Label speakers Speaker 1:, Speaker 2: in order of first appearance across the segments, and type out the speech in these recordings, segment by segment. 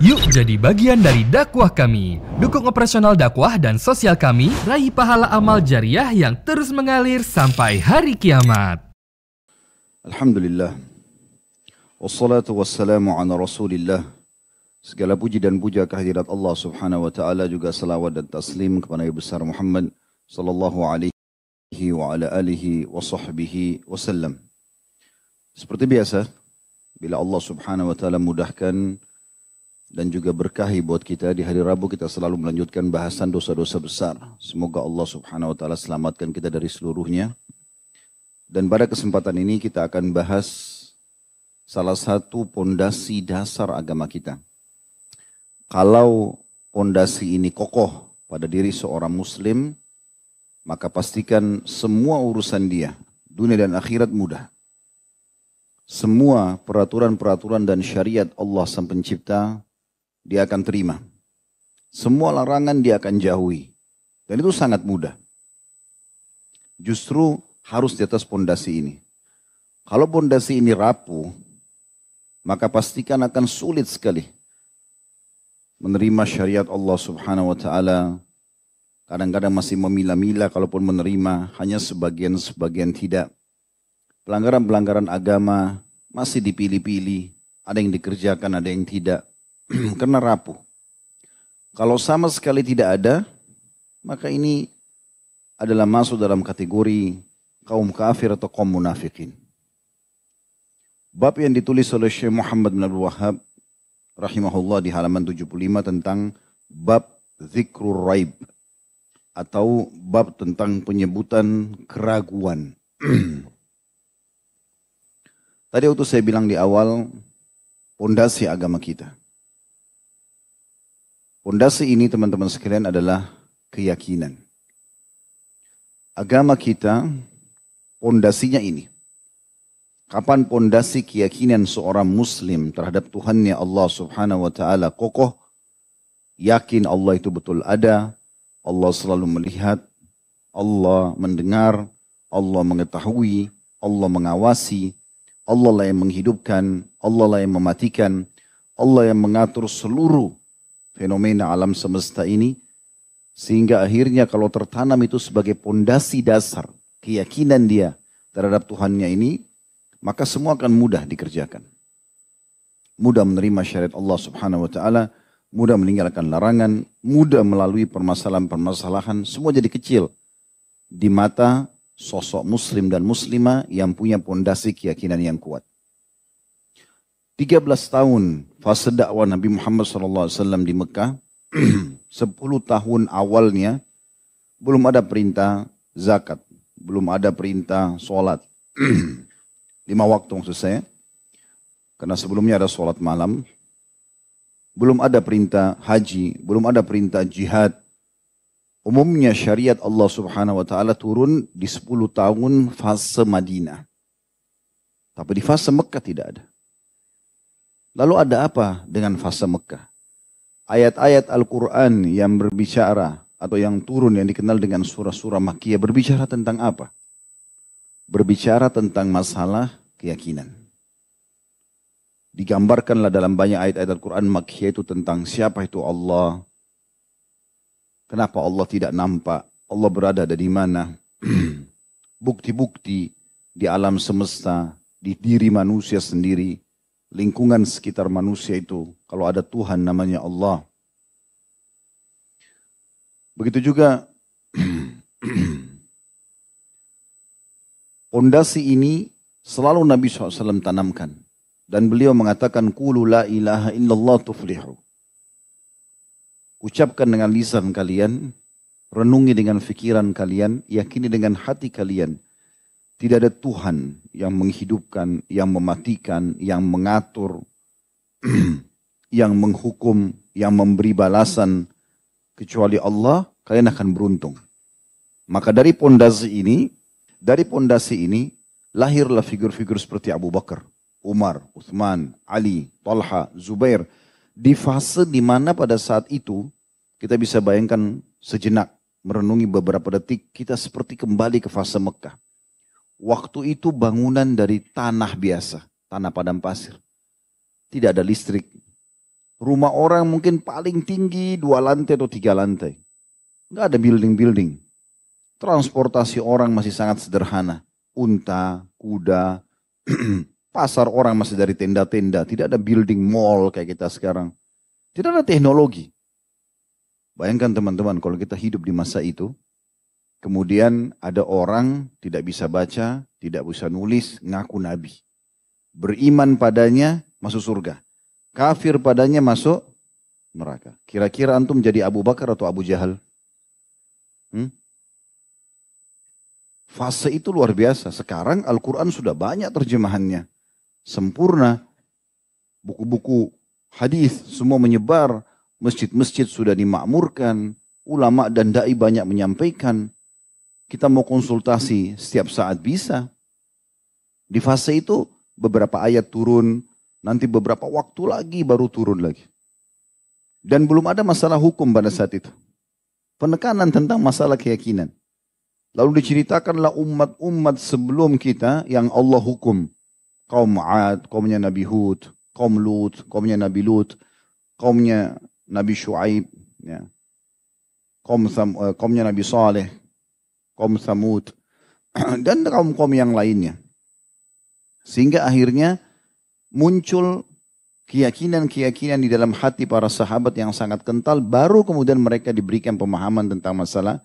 Speaker 1: Yuk jadi bagian dari dakwah kami. Dukung operasional dakwah dan sosial kami, raih pahala amal jariah yang terus mengalir sampai hari kiamat.
Speaker 2: Alhamdulillah. Wassalatu wassalamu ala rasulillah. Segala puji dan puja kehadirat Allah subhanahu wa ta'ala juga salawat dan taslim kepada Nabi besar Muhammad sallallahu alaihi wa ala alihi wa sahbihi wasallam. Seperti biasa, bila Allah subhanahu wa ta'ala mudahkan dan juga berkahi buat kita di hari Rabu kita selalu melanjutkan bahasan dosa-dosa besar. Semoga Allah subhanahu wa ta'ala selamatkan kita dari seluruhnya. Dan pada kesempatan ini kita akan bahas salah satu pondasi dasar agama kita. Kalau pondasi ini kokoh pada diri seorang muslim, maka pastikan semua urusan dia, dunia dan akhirat mudah. Semua peraturan-peraturan dan syariat Allah sang pencipta, dia akan terima. Semua larangan dia akan jauhi. Dan itu sangat mudah. Justru harus di atas pondasi ini. Kalau pondasi ini rapuh, maka pastikan akan sulit sekali menerima syariat Allah Subhanahu wa taala kadang-kadang masih memilah-milah kalaupun menerima hanya sebagian-sebagian tidak. Pelanggaran-pelanggaran agama masih dipilih-pilih, ada yang dikerjakan, ada yang tidak karena rapuh. Kalau sama sekali tidak ada, maka ini adalah masuk dalam kategori kaum kafir atau kaum munafikin. Bab yang ditulis oleh Syekh Muhammad bin Abdul Wahab rahimahullah di halaman 75 tentang bab zikrul raib atau bab tentang penyebutan keraguan. Tadi waktu saya bilang di awal pondasi agama kita. Pondasi ini teman-teman sekalian adalah keyakinan. Agama kita pondasinya ini. Kapan pondasi keyakinan seorang muslim terhadap Tuhannya Allah subhanahu wa ta'ala kokoh, yakin Allah itu betul ada, Allah selalu melihat, Allah mendengar, Allah mengetahui, Allah mengawasi, Allah lah yang menghidupkan, Allah lah yang mematikan, Allah yang mengatur seluruh fenomena alam semesta ini, sehingga akhirnya kalau tertanam itu sebagai pondasi dasar keyakinan dia terhadap Tuhannya ini, maka semua akan mudah dikerjakan. Mudah menerima syariat Allah subhanahu wa ta'ala, mudah meninggalkan larangan, mudah melalui permasalahan-permasalahan, semua jadi kecil di mata sosok muslim dan muslimah yang punya pondasi keyakinan yang kuat. 13 tahun fase dakwah Nabi Muhammad SAW di Mekah, 10 tahun awalnya belum ada perintah zakat, belum ada perintah sholat. lima waktu maksud saya. Karena sebelumnya ada sholat malam. Belum ada perintah haji, belum ada perintah jihad. Umumnya syariat Allah subhanahu wa ta'ala turun di 10 tahun fase Madinah. Tapi di fase Mekah tidak ada. Lalu ada apa dengan fase Mekah? Ayat-ayat Al-Quran yang berbicara atau yang turun yang dikenal dengan surah-surah Makkiyah berbicara tentang apa? Berbicara tentang masalah keyakinan. Digambarkanlah dalam banyak ayat-ayat Al-Quran Makkiyah itu tentang siapa itu Allah. Kenapa Allah tidak nampak? Allah berada di mana? Bukti-bukti di alam semesta, di diri manusia sendiri, lingkungan sekitar manusia itu. Kalau ada Tuhan namanya Allah. Begitu juga pondasi ini Selalu Nabi SAW tanamkan. Dan beliau mengatakan, Kulu la ilaha illallah tuflihu. Ucapkan dengan lisan kalian, renungi dengan fikiran kalian, yakini dengan hati kalian. Tidak ada Tuhan yang menghidupkan, yang mematikan, yang mengatur, yang menghukum, yang memberi balasan. Kecuali Allah, kalian akan beruntung. Maka dari pondasi ini, dari pondasi ini, lahirlah figur-figur seperti Abu Bakar, Umar, Uthman, Ali, Talha, Zubair. Di fase di mana pada saat itu kita bisa bayangkan sejenak merenungi beberapa detik kita seperti kembali ke fase Mekah. Waktu itu bangunan dari tanah biasa, tanah padam pasir. Tidak ada listrik, Rumah orang mungkin paling tinggi dua lantai atau tiga lantai. Nggak ada building-building. Transportasi orang masih sangat sederhana. Unta, kuda, pasar orang masih dari tenda-tenda. Tidak ada building mall kayak kita sekarang. Tidak ada teknologi. Bayangkan teman-teman kalau kita hidup di masa itu. Kemudian ada orang tidak bisa baca, tidak bisa nulis, ngaku nabi. Beriman padanya, masuk surga. Kafir padanya masuk neraka. Kira-kira antum jadi Abu Bakar atau Abu Jahal? Hmm? Fase itu luar biasa. Sekarang Al-Quran sudah banyak terjemahannya. Sempurna. Buku-buku hadis semua menyebar. Masjid-masjid sudah dimakmurkan. Ulama dan da'i banyak menyampaikan. Kita mau konsultasi setiap saat bisa. Di fase itu beberapa ayat turun. Nanti beberapa waktu lagi baru turun lagi. Dan belum ada masalah hukum pada saat itu. Penekanan tentang masalah keyakinan. Lalu diceritakanlah umat-umat sebelum kita yang Allah hukum. Kaum Ad, kaumnya Nabi Hud, kaum Lut, kaumnya Nabi Lut, kaumnya Nabi Shu'aib, ya. kaum uh, kaumnya Nabi Saleh, kaum Samud, dan kaum-kaum yang lainnya. Sehingga akhirnya muncul keyakinan-keyakinan di dalam hati para sahabat yang sangat kental, baru kemudian mereka diberikan pemahaman tentang masalah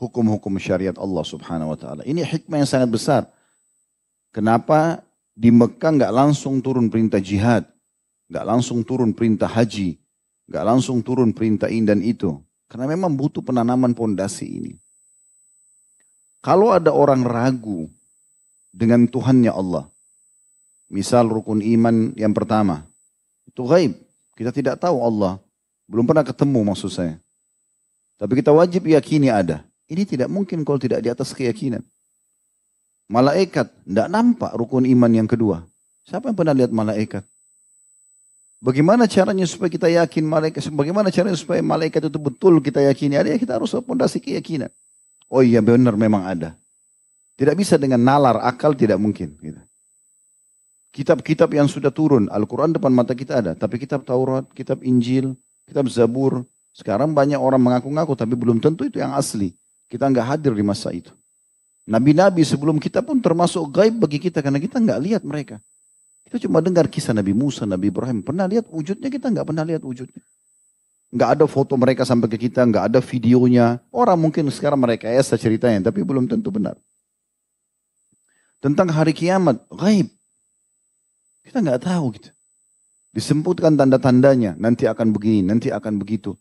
Speaker 2: hukum-hukum syariat Allah subhanahu wa ta'ala. Ini hikmah yang sangat besar. Kenapa di Mekah nggak langsung turun perintah jihad, nggak langsung turun perintah haji, nggak langsung turun perintah ini dan itu. Karena memang butuh penanaman pondasi ini. Kalau ada orang ragu dengan Tuhannya Allah, misal rukun iman yang pertama, itu gaib. Kita tidak tahu Allah, belum pernah ketemu maksud saya. Tapi kita wajib yakini ada. Ini tidak mungkin kalau tidak di atas keyakinan. Malaikat, tidak nampak rukun iman yang kedua. Siapa yang pernah lihat malaikat? Bagaimana caranya supaya kita yakin malaikat? Bagaimana caranya supaya malaikat itu betul kita yakini? Ada ya kita harus fondasi keyakinan. Oh iya benar memang ada. Tidak bisa dengan nalar akal tidak mungkin. Gitu. Kitab-kitab yang sudah turun, Al-Quran depan mata kita ada. Tapi kitab Taurat, kitab Injil, kitab Zabur. Sekarang banyak orang mengaku-ngaku tapi belum tentu itu yang asli. Kita nggak hadir di masa itu. Nabi-nabi sebelum kita pun termasuk gaib bagi kita karena kita nggak lihat mereka. Kita cuma dengar kisah Nabi Musa, Nabi Ibrahim. Pernah lihat wujudnya? Kita nggak pernah lihat wujudnya. Nggak ada foto mereka sampai ke kita, nggak ada videonya. Orang mungkin sekarang mereka esa ceritanya, tapi belum tentu benar. Tentang hari kiamat, gaib. Kita nggak tahu gitu. Disebutkan tanda-tandanya, nanti akan begini, nanti akan begitu.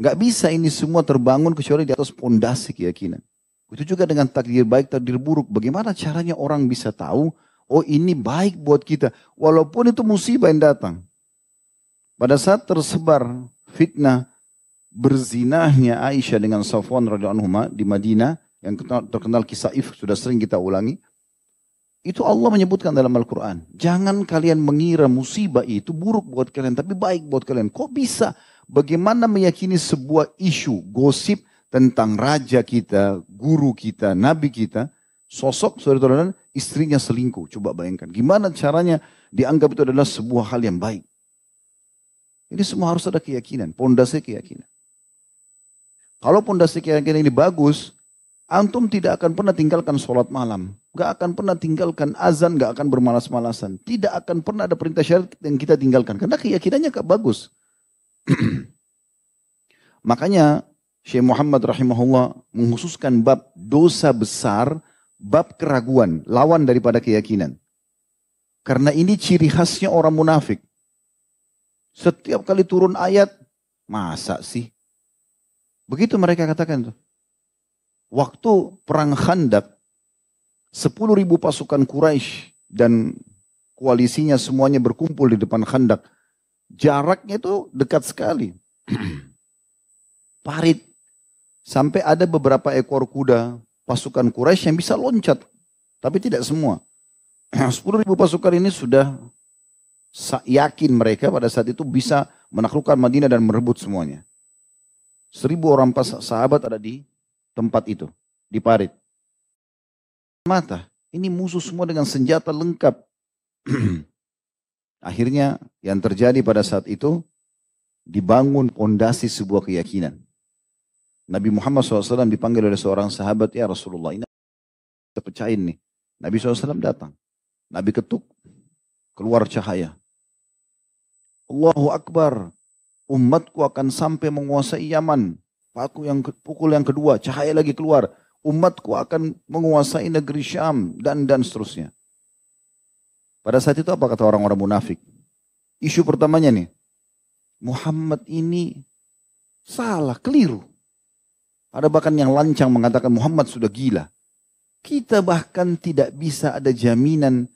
Speaker 2: Nggak bisa ini semua terbangun kecuali di atas pondasi keyakinan. Itu juga dengan takdir baik, takdir buruk. Bagaimana caranya orang bisa tahu, oh ini baik buat kita. Walaupun itu musibah yang datang. Pada saat tersebar fitnah berzinahnya Aisyah dengan Safwan radhiyallahu di Madinah yang terkenal kisah if sudah sering kita ulangi. Itu Allah menyebutkan dalam Al-Quran. Jangan kalian mengira musibah itu buruk buat kalian, tapi baik buat kalian. Kok bisa? Bagaimana meyakini sebuah isu gosip tentang raja kita, guru kita, nabi kita, sosok saudara-saudara istrinya selingkuh. Coba bayangkan, gimana caranya dianggap itu adalah sebuah hal yang baik. Ini semua harus ada keyakinan, pondasi keyakinan. Kalau pondasi keyakinan ini bagus, antum tidak akan pernah tinggalkan sholat malam. Gak akan pernah tinggalkan azan, gak akan bermalas-malasan. Tidak akan pernah ada perintah syariat yang kita tinggalkan. Karena keyakinannya bagus. Makanya Syekh Muhammad rahimahullah menghususkan bab dosa besar, bab keraguan, lawan daripada keyakinan. Karena ini ciri khasnya orang munafik. Setiap kali turun ayat, masa sih? Begitu mereka katakan tuh. Waktu perang Khandak, 10 ribu pasukan Quraisy dan koalisinya semuanya berkumpul di depan Khandak Jaraknya itu dekat sekali. Parit. Sampai ada beberapa ekor kuda pasukan Quraisy yang bisa loncat. Tapi tidak semua. 10 ribu pasukan ini sudah yakin mereka pada saat itu bisa menaklukkan Madinah dan merebut semuanya. Seribu orang pas sahabat ada di tempat itu, di parit. Mata, ini musuh semua dengan senjata lengkap. Akhirnya yang terjadi pada saat itu, dibangun pondasi sebuah keyakinan. Nabi Muhammad SAW dipanggil oleh seorang sahabat, ya Rasulullah, ini kita pecahin nih. Nabi SAW datang. Nabi ketuk, keluar cahaya. Allahu Akbar, umatku akan sampai menguasai Yaman. Paku yang pukul yang kedua, cahaya lagi keluar. Umatku akan menguasai negeri Syam dan dan seterusnya. Pada saat itu apa kata orang-orang munafik? Isu pertamanya nih, Muhammad ini salah, keliru. Ada bahkan yang lancang mengatakan Muhammad sudah gila. Kita bahkan tidak bisa ada jaminan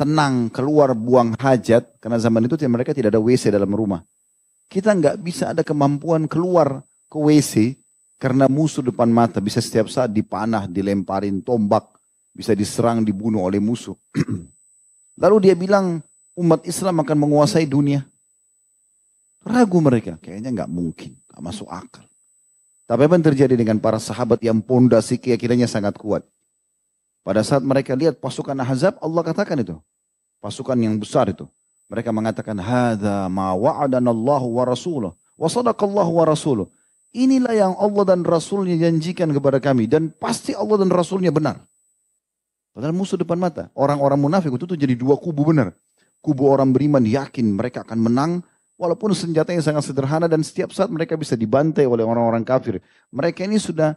Speaker 2: tenang keluar buang hajat karena zaman itu mereka tidak ada WC dalam rumah. Kita nggak bisa ada kemampuan keluar ke WC karena musuh depan mata bisa setiap saat dipanah, dilemparin tombak, bisa diserang, dibunuh oleh musuh. Lalu dia bilang umat Islam akan menguasai dunia. Ragu mereka, kayaknya nggak mungkin, nggak masuk akal. Tapi apa yang terjadi dengan para sahabat yang pondasi keyakinannya sangat kuat? Pada saat mereka lihat pasukan Ahzab, Allah katakan itu. Pasukan yang besar itu. Mereka mengatakan, Hada ma wa'adanallahu wa rasuluh. Wa wa rasuluh. Inilah yang Allah dan Rasulnya janjikan kepada kami. Dan pasti Allah dan Rasulnya benar. Padahal musuh depan mata. Orang-orang munafik itu tuh jadi dua kubu benar. Kubu orang beriman yakin mereka akan menang Walaupun senjatanya sangat sederhana dan setiap saat mereka bisa dibantai oleh orang-orang kafir. Mereka ini sudah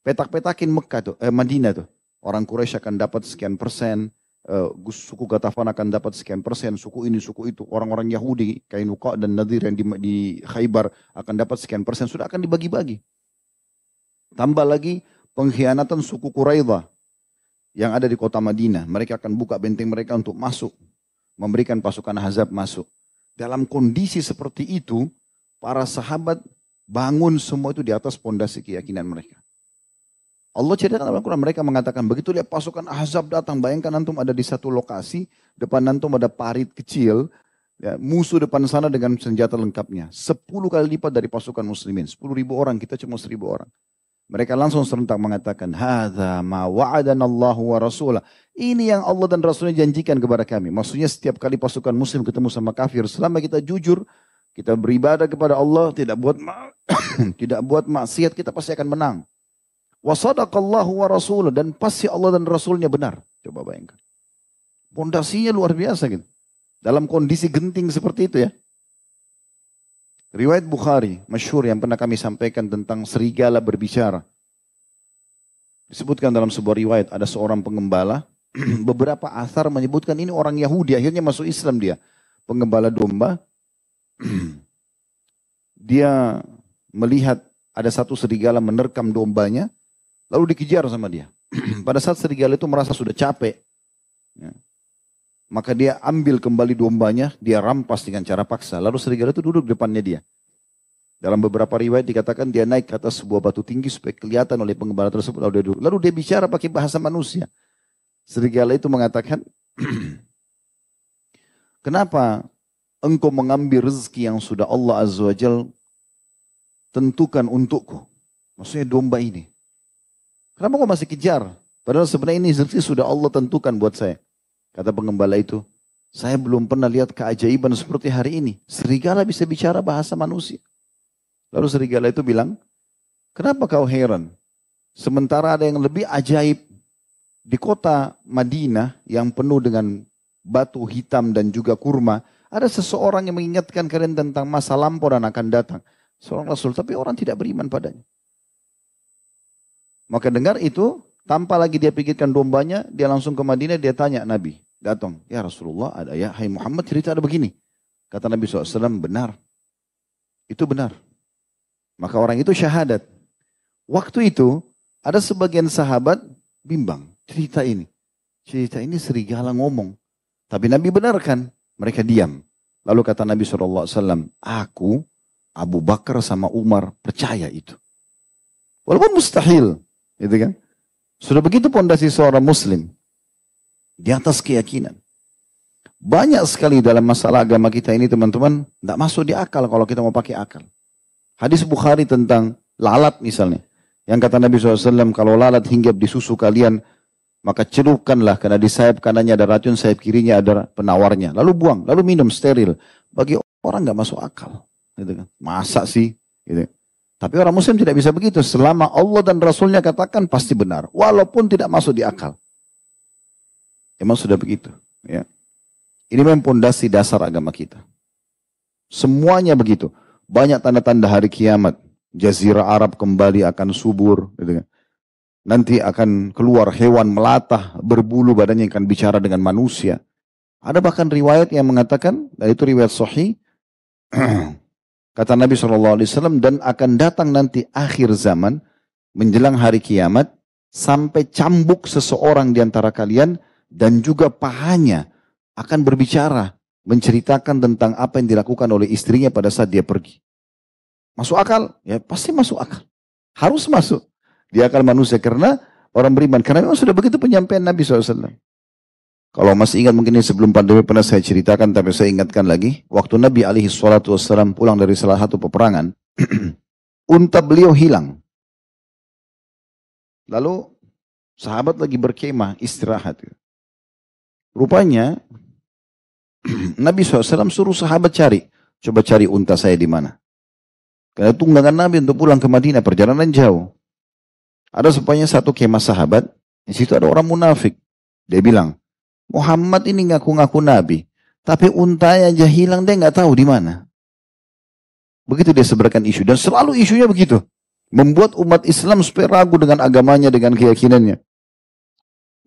Speaker 2: petak-petakin Mekah tuh, eh, Madinah tuh. Orang Quraisy akan dapat sekian persen, uh, suku Gatafan akan dapat sekian persen, suku ini, suku itu. Orang-orang Yahudi, Kainuqa dan Nadir yang di, di Khaybar akan dapat sekian persen, sudah akan dibagi-bagi. Tambah lagi pengkhianatan suku Quraidah yang ada di kota Madinah. Mereka akan buka benteng mereka untuk masuk, memberikan pasukan Hazab masuk. Dalam kondisi seperti itu, para sahabat bangun semua itu di atas pondasi keyakinan mereka. Allah ceritakan dalam Al-Quran, mereka mengatakan, begitu lihat pasukan Ahzab datang, bayangkan antum ada di satu lokasi, depan antum ada parit kecil, ya, musuh depan sana dengan senjata lengkapnya. Sepuluh kali lipat dari pasukan muslimin. Sepuluh ribu orang, kita cuma seribu orang. Mereka langsung serentak mengatakan, Hada ma wa'adanallahu wa rasulah. Ini yang Allah dan Rasulnya janjikan kepada kami. Maksudnya setiap kali pasukan muslim ketemu sama kafir, selama kita jujur, kita beribadah kepada Allah, tidak buat tidak buat maksiat, kita pasti akan menang. Wasadaqallahu wa rasulah. Dan pasti Allah dan Rasulnya benar. Coba bayangkan. Pondasinya luar biasa gitu. Dalam kondisi genting seperti itu ya. Riwayat Bukhari, masyhur yang pernah kami sampaikan tentang serigala berbicara. Disebutkan dalam sebuah riwayat, ada seorang pengembala beberapa asar menyebutkan ini orang Yahudi, akhirnya masuk Islam dia. Pengembala domba, dia melihat ada satu serigala menerkam dombanya, lalu dikejar sama dia. Pada saat serigala itu merasa sudah capek, ya, maka dia ambil kembali dombanya, dia rampas dengan cara paksa. Lalu serigala itu duduk depannya dia. Dalam beberapa riwayat dikatakan dia naik ke atas sebuah batu tinggi supaya kelihatan oleh pengembala tersebut. Lalu dia duduk. Lalu dia bicara pakai bahasa manusia. Serigala itu mengatakan, kenapa engkau mengambil rezeki yang sudah Allah Azza wa Jal tentukan untukku? Maksudnya domba ini. Kenapa kau masih kejar? Padahal sebenarnya ini rezeki sudah Allah tentukan buat saya. Kata pengembala itu, saya belum pernah lihat keajaiban seperti hari ini. Serigala bisa bicara bahasa manusia. Lalu serigala itu bilang, kenapa kau heran? Sementara ada yang lebih ajaib di kota Madinah yang penuh dengan batu hitam dan juga kurma, ada seseorang yang mengingatkan kalian tentang masa lampau dan akan datang. Seorang Rasul, tapi orang tidak beriman padanya. Maka dengar itu, tanpa lagi dia pikirkan dombanya, dia langsung ke Madinah, dia tanya Nabi. Datang, ya Rasulullah ada ya, hai Muhammad cerita ada begini. Kata Nabi SAW, benar. Itu benar. Maka orang itu syahadat. Waktu itu, ada sebagian sahabat bimbang cerita ini. Cerita ini serigala ngomong. Tapi Nabi benarkan. Mereka diam. Lalu kata Nabi SAW, aku Abu Bakar sama Umar percaya itu. Walaupun mustahil. Gitu kan? Sudah begitu pondasi seorang muslim. Di atas keyakinan. Banyak sekali dalam masalah agama kita ini teman-teman. Tidak masuk di akal kalau kita mau pakai akal. Hadis Bukhari tentang lalat misalnya. Yang kata Nabi SAW, kalau lalat hinggap di susu kalian, maka celupkanlah karena di sayap kanannya ada racun, sayap kirinya ada penawarnya. Lalu buang, lalu minum steril. Bagi orang nggak masuk akal. Gitu kan. Masa sih? Gitu. Tapi orang muslim tidak bisa begitu. Selama Allah dan Rasulnya katakan pasti benar. Walaupun tidak masuk di akal. Emang sudah begitu. Ya. Ini memang pondasi dasar agama kita. Semuanya begitu. Banyak tanda-tanda hari kiamat. Jazirah Arab kembali akan subur. Gitu kan. Nanti akan keluar hewan melatah, berbulu badannya akan bicara dengan manusia. Ada bahkan riwayat yang mengatakan, dan itu riwayat sahih, Kata Nabi SAW, dan akan datang nanti akhir zaman, menjelang hari kiamat, sampai cambuk seseorang di antara kalian, dan juga pahanya akan berbicara, menceritakan tentang apa yang dilakukan oleh istrinya pada saat dia pergi. Masuk akal? Ya pasti masuk akal. Harus masuk. Dia akal manusia karena orang beriman. Karena memang sudah begitu penyampaian Nabi SAW. Kalau masih ingat mungkin ini sebelum pandemi pernah saya ceritakan tapi saya ingatkan lagi. Waktu Nabi alaihi salatu wassalam pulang dari salah satu peperangan. unta beliau hilang. Lalu sahabat lagi berkemah istirahat. Rupanya Nabi SAW suruh sahabat cari. Coba cari unta saya di mana. Karena tunggangan Nabi untuk pulang ke Madinah perjalanan jauh. Ada supaya satu kemah sahabat. Di situ ada orang munafik. Dia bilang, Muhammad ini ngaku-ngaku nabi, tapi untanya aja hilang dia nggak tahu di mana. Begitu dia sebarkan isu dan selalu isunya begitu. Membuat umat Islam supaya ragu dengan agamanya, dengan keyakinannya.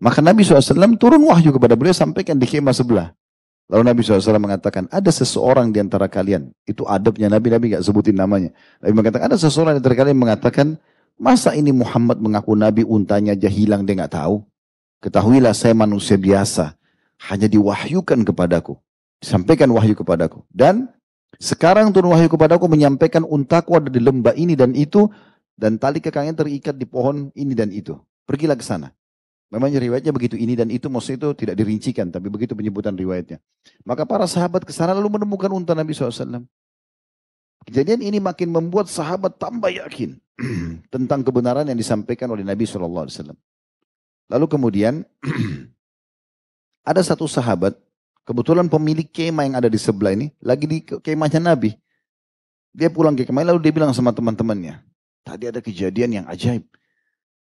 Speaker 2: Maka Nabi SAW turun wahyu kepada beliau sampaikan di kemah sebelah. Lalu Nabi SAW mengatakan, ada seseorang di antara kalian. Itu adabnya Nabi, Nabi gak sebutin namanya. Nabi mengatakan, ada seseorang di antara kalian mengatakan, masa ini Muhammad mengaku Nabi untanya aja hilang, dia gak tahu. Ketahuilah saya manusia biasa. Hanya diwahyukan kepadaku. Disampaikan wahyu kepadaku. Dan sekarang turun wahyu kepadaku menyampaikan untaku ada di lembah ini dan itu. Dan tali kekangnya terikat di pohon ini dan itu. Pergilah ke sana. Memang riwayatnya begitu ini dan itu maksud itu tidak dirincikan. Tapi begitu penyebutan riwayatnya. Maka para sahabat ke sana lalu menemukan unta Nabi SAW. Kejadian ini makin membuat sahabat tambah yakin tentang kebenaran yang disampaikan oleh Nabi SAW. Lalu kemudian ada satu sahabat, kebetulan pemilik kemah yang ada di sebelah ini, lagi di kemahnya Nabi. Dia pulang ke kemah, lalu dia bilang sama teman-temannya, tadi ada kejadian yang ajaib.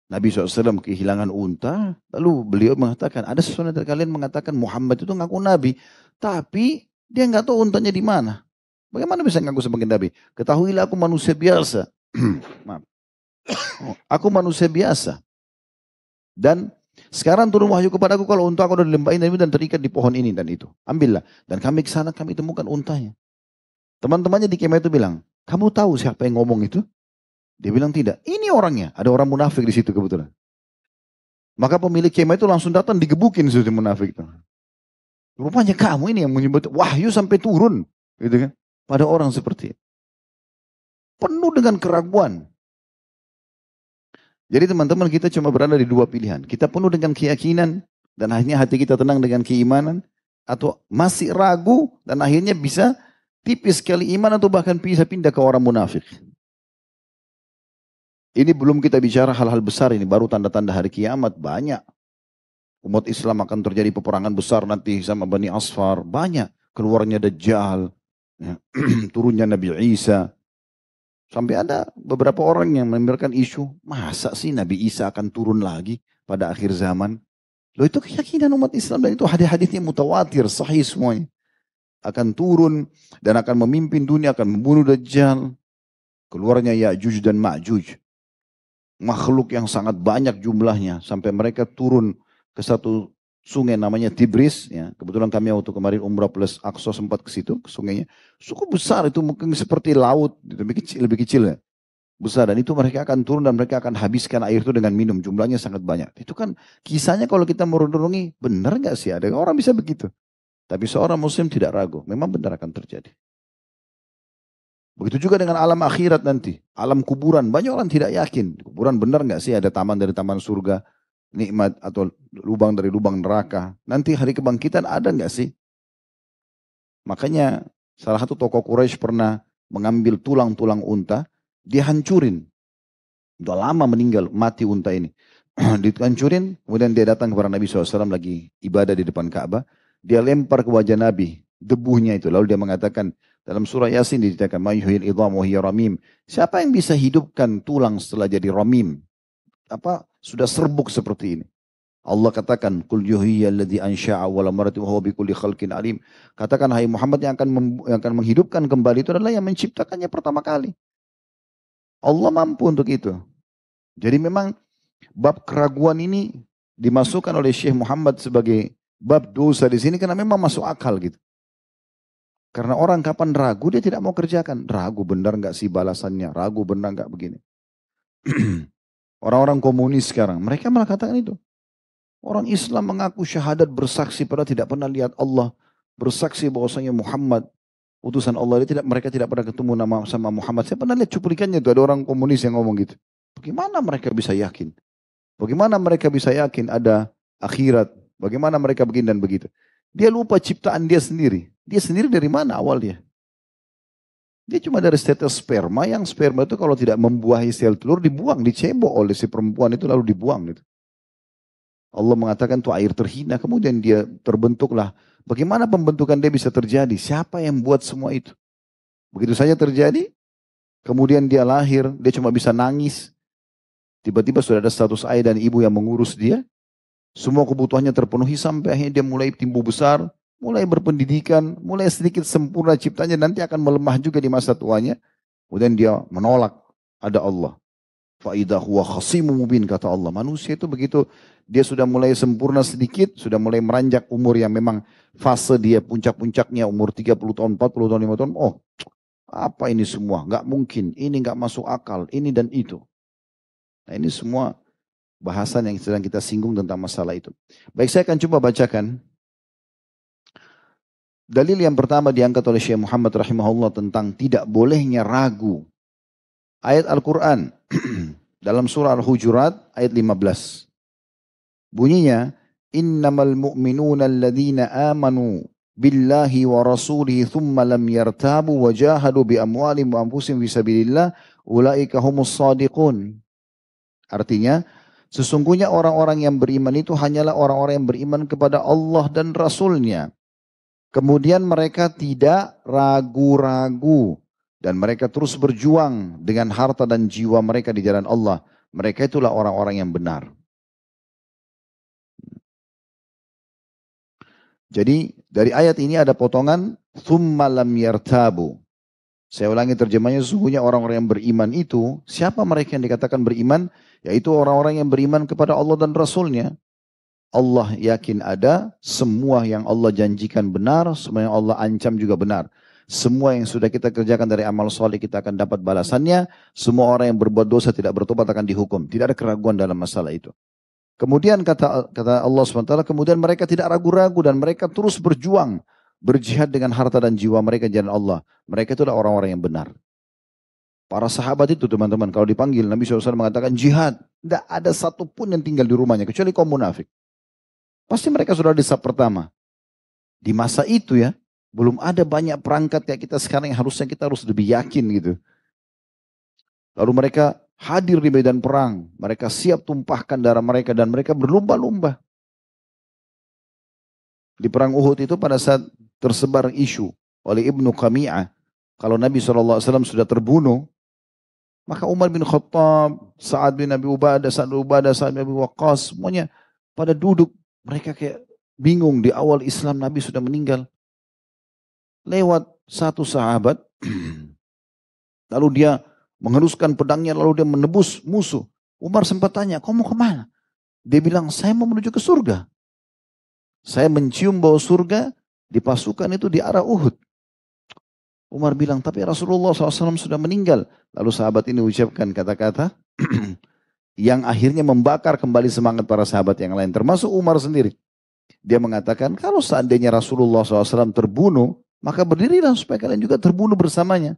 Speaker 2: Nabi SAW kehilangan unta, lalu beliau mengatakan, ada sesuatu dari kalian mengatakan Muhammad itu ngaku Nabi, tapi dia nggak tahu untanya di mana. Bagaimana bisa ngaku sebagai Nabi? Ketahuilah aku manusia biasa. Maaf. aku manusia biasa. Dan sekarang turun wahyu kepadaku kalau unta aku ada di lembah ini dan terikat di pohon ini dan itu. Ambillah. Dan kami ke sana kami temukan untanya. Teman-temannya di kemah itu bilang, kamu tahu siapa yang ngomong itu? Dia bilang tidak. Ini orangnya. Ada orang munafik di situ kebetulan. Maka pemilik kemah itu langsung datang digebukin situ munafik itu. Rupanya kamu ini yang menyebut wahyu sampai turun. Gitu kan. Pada orang seperti itu. Penuh dengan keraguan. Jadi teman-teman kita cuma berada di dua pilihan. Kita penuh dengan keyakinan dan akhirnya hati kita tenang dengan keimanan. Atau masih ragu dan akhirnya bisa tipis sekali iman atau bahkan bisa pindah ke orang munafik. Ini belum kita bicara hal-hal besar ini, baru tanda-tanda hari kiamat banyak. Umat Islam akan terjadi peperangan besar nanti sama Bani Asfar, banyak. Keluarnya Dajjal, ya. turunnya Nabi Isa, Sampai ada beberapa orang yang memberikan isu, masa sih Nabi Isa akan turun lagi pada akhir zaman? Loh itu keyakinan umat Islam dan itu hadis-hadisnya mutawatir, sahih semuanya. Akan turun dan akan memimpin dunia, akan membunuh Dajjal. Keluarnya Ya'juj dan Ma'juj. Makhluk yang sangat banyak jumlahnya sampai mereka turun ke satu sungai namanya Tibris ya. Kebetulan kami waktu kemarin umrah plus Aqsa sempat ke situ, ke sungainya. Cukup besar itu mungkin seperti laut, lebih kecil, lebih kecil ya. Besar dan itu mereka akan turun dan mereka akan habiskan air itu dengan minum. Jumlahnya sangat banyak. Itu kan kisahnya kalau kita merundungi, benar nggak sih ada orang bisa begitu. Tapi seorang muslim tidak ragu, memang benar akan terjadi. Begitu juga dengan alam akhirat nanti, alam kuburan. Banyak orang tidak yakin, kuburan benar nggak sih ada taman dari taman surga, nikmat atau lubang dari lubang neraka. Nanti hari kebangkitan ada nggak sih? Makanya salah satu tokoh Quraisy pernah mengambil tulang-tulang unta, dia hancurin. Udah lama meninggal, mati unta ini. Dihancurin, kemudian dia datang kepada Nabi SAW lagi ibadah di depan Ka'bah. Dia lempar ke wajah Nabi, debunya itu. Lalu dia mengatakan, Dalam surah Yasin dikatakan mayyuhil idham ramim. Siapa yang bisa hidupkan tulang setelah jadi ramim? Apa sudah serbuk seperti ini? Allah katakan kul yuhiyalladzi ansha'a wala marati wa huwa khalqin alim. Katakan hai Muhammad yang akan yang akan menghidupkan kembali itu adalah yang menciptakannya pertama kali. Allah mampu untuk itu. Jadi memang bab keraguan ini dimasukkan oleh Syekh Muhammad sebagai bab dosa di sini karena memang masuk akal gitu. Karena orang kapan ragu dia tidak mau kerjakan. Ragu benar nggak sih balasannya? Ragu benar nggak begini? Orang-orang komunis sekarang, mereka malah katakan itu. Orang Islam mengaku syahadat bersaksi pada tidak pernah lihat Allah. Bersaksi bahwasanya Muhammad utusan Allah. Dia tidak, mereka tidak pernah ketemu nama sama Muhammad. Saya pernah lihat cuplikannya itu ada orang komunis yang ngomong gitu. Bagaimana mereka bisa yakin? Bagaimana mereka bisa yakin ada akhirat? Bagaimana mereka begini dan begitu? Dia lupa ciptaan dia sendiri. Dia sendiri dari mana awalnya? Dia cuma dari status sperma yang sperma itu kalau tidak membuahi sel telur dibuang, dicebok oleh si perempuan itu lalu dibuang gitu. Allah mengatakan itu air terhina, kemudian dia terbentuklah. Bagaimana pembentukan dia bisa terjadi? Siapa yang buat semua itu? Begitu saja terjadi, kemudian dia lahir, dia cuma bisa nangis. Tiba-tiba sudah ada status ayah dan ibu yang mengurus dia. Semua kebutuhannya terpenuhi sampai akhirnya dia mulai timbul besar, mulai berpendidikan, mulai sedikit sempurna ciptanya, nanti akan melemah juga di masa tuanya. Kemudian dia menolak ada Allah. Faidah huwa khasimu mubin kata Allah. Manusia itu begitu dia sudah mulai sempurna sedikit, sudah mulai meranjak umur yang memang fase dia puncak-puncaknya umur 30 tahun, 40 tahun, 5 tahun. Oh, apa ini semua? Gak mungkin. Ini gak masuk akal. Ini dan itu. Nah ini semua bahasan yang sedang kita singgung tentang masalah itu. Baik saya akan coba bacakan Dalil yang pertama diangkat oleh Syekh Muhammad rahimahullah tentang tidak bolehnya ragu. Ayat Al-Quran dalam surah Al-Hujurat ayat 15. Bunyinya, Innamal mu'minuna alladhina amanu billahi wa rasulihi thumma lam yartabu wa jahadu bi amwalim wa anfusim fi sabilillah ulaika humus sadiqun. Artinya, sesungguhnya orang-orang yang beriman itu hanyalah orang-orang yang beriman kepada Allah dan Rasulnya Kemudian mereka tidak ragu-ragu dan mereka terus berjuang dengan harta dan jiwa mereka di jalan Allah. Mereka itulah orang-orang yang benar. Jadi dari ayat ini ada potongan thumma lam yartabu. Saya ulangi terjemahnya sesungguhnya orang-orang yang beriman itu siapa mereka yang dikatakan beriman? Yaitu orang-orang yang beriman kepada Allah dan Rasulnya. Allah yakin ada, semua yang Allah janjikan benar, semua yang Allah ancam juga benar. Semua yang sudah kita kerjakan dari amal soleh kita akan dapat balasannya. Semua orang yang berbuat dosa tidak bertobat akan dihukum. Tidak ada keraguan dalam masalah itu. Kemudian kata kata Allah SWT, kemudian mereka tidak ragu-ragu dan mereka terus berjuang. Berjihad dengan harta dan jiwa mereka jalan Allah. Mereka itu adalah orang-orang yang benar. Para sahabat itu teman-teman, kalau dipanggil Nabi SAW mengatakan jihad. Tidak ada satupun yang tinggal di rumahnya, kecuali kaum munafik. Pasti mereka sudah di sab pertama. Di masa itu ya, belum ada banyak perangkat kayak kita sekarang yang harusnya kita harus lebih yakin gitu. Lalu mereka hadir di medan perang. Mereka siap tumpahkan darah mereka dan mereka berlumba-lumba. Di perang Uhud itu pada saat tersebar isu oleh Ibnu Qami'ah. Kalau Nabi SAW sudah terbunuh, maka Umar bin Khattab, Sa'ad bin Abi Ubadah, Sa'ad bin Ubadah, Sa'ad bin Abi Waqqas, semuanya pada duduk mereka kayak bingung di awal Islam Nabi sudah meninggal. Lewat satu sahabat, lalu dia mengeruskan pedangnya lalu dia menebus musuh. Umar sempat tanya, kau mau ke mana? Dia bilang, saya mau menuju ke surga. Saya mencium bau surga di pasukan itu di arah Uhud. Umar bilang, tapi Rasulullah SAW sudah meninggal. Lalu sahabat ini ucapkan kata-kata, yang akhirnya membakar kembali semangat para sahabat yang lain, termasuk Umar sendiri. Dia mengatakan, kalau seandainya Rasulullah SAW terbunuh, maka berdirilah supaya kalian juga terbunuh bersamanya.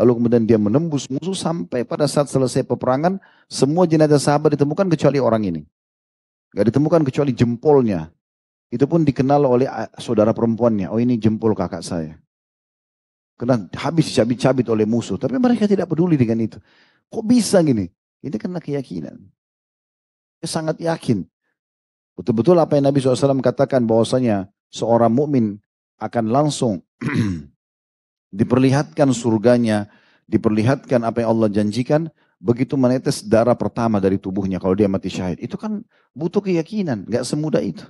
Speaker 2: Lalu kemudian dia menembus musuh sampai pada saat selesai peperangan, semua jenazah sahabat ditemukan kecuali orang ini. Gak ditemukan kecuali jempolnya. Itu pun dikenal oleh saudara perempuannya. Oh ini jempol kakak saya. Karena habis cabit-cabit oleh musuh. Tapi mereka tidak peduli dengan itu. Kok bisa gini? Ini karena keyakinan. Dia sangat yakin. Betul-betul apa yang Nabi SAW katakan bahwasanya seorang mukmin akan langsung diperlihatkan surganya, diperlihatkan apa yang Allah janjikan, begitu menetes darah pertama dari tubuhnya kalau dia mati syahid. Itu kan butuh keyakinan, nggak semudah itu.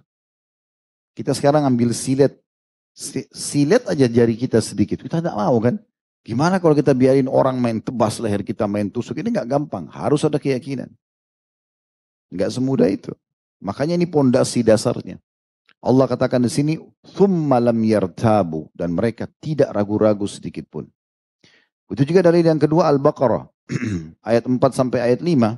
Speaker 2: Kita sekarang ambil silet, silet aja jari kita sedikit, kita tidak mau kan? Gimana kalau kita biarin orang main tebas leher kita, main tusuk, ini nggak gampang, harus ada keyakinan. Nggak semudah itu. Makanya ini pondasi dasarnya. Allah katakan di sini, "Tsumma lam yartabu" dan mereka tidak ragu-ragu sedikit pun. Itu juga dari yang kedua Al-Baqarah ayat 4 sampai ayat 5.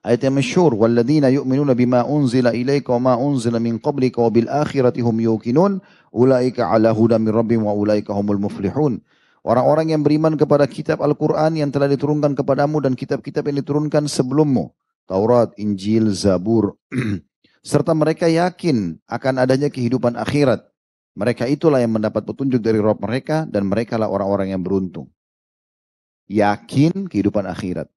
Speaker 2: Ayat yang masyhur, "Walladzina yu'minuna bima unzila ilaika wa ma unzila min qablika wa bil akhirati hum yuqinun, ulaika ala hudan min rabbihim wa ulaika humul muflihun." Orang-orang yang beriman kepada kitab Al-Quran yang telah diturunkan kepadamu dan kitab-kitab yang diturunkan sebelummu. Taurat, Injil, Zabur. Serta mereka yakin akan adanya kehidupan akhirat. Mereka itulah yang mendapat petunjuk dari roh mereka dan mereka lah orang-orang yang beruntung. Yakin kehidupan akhirat.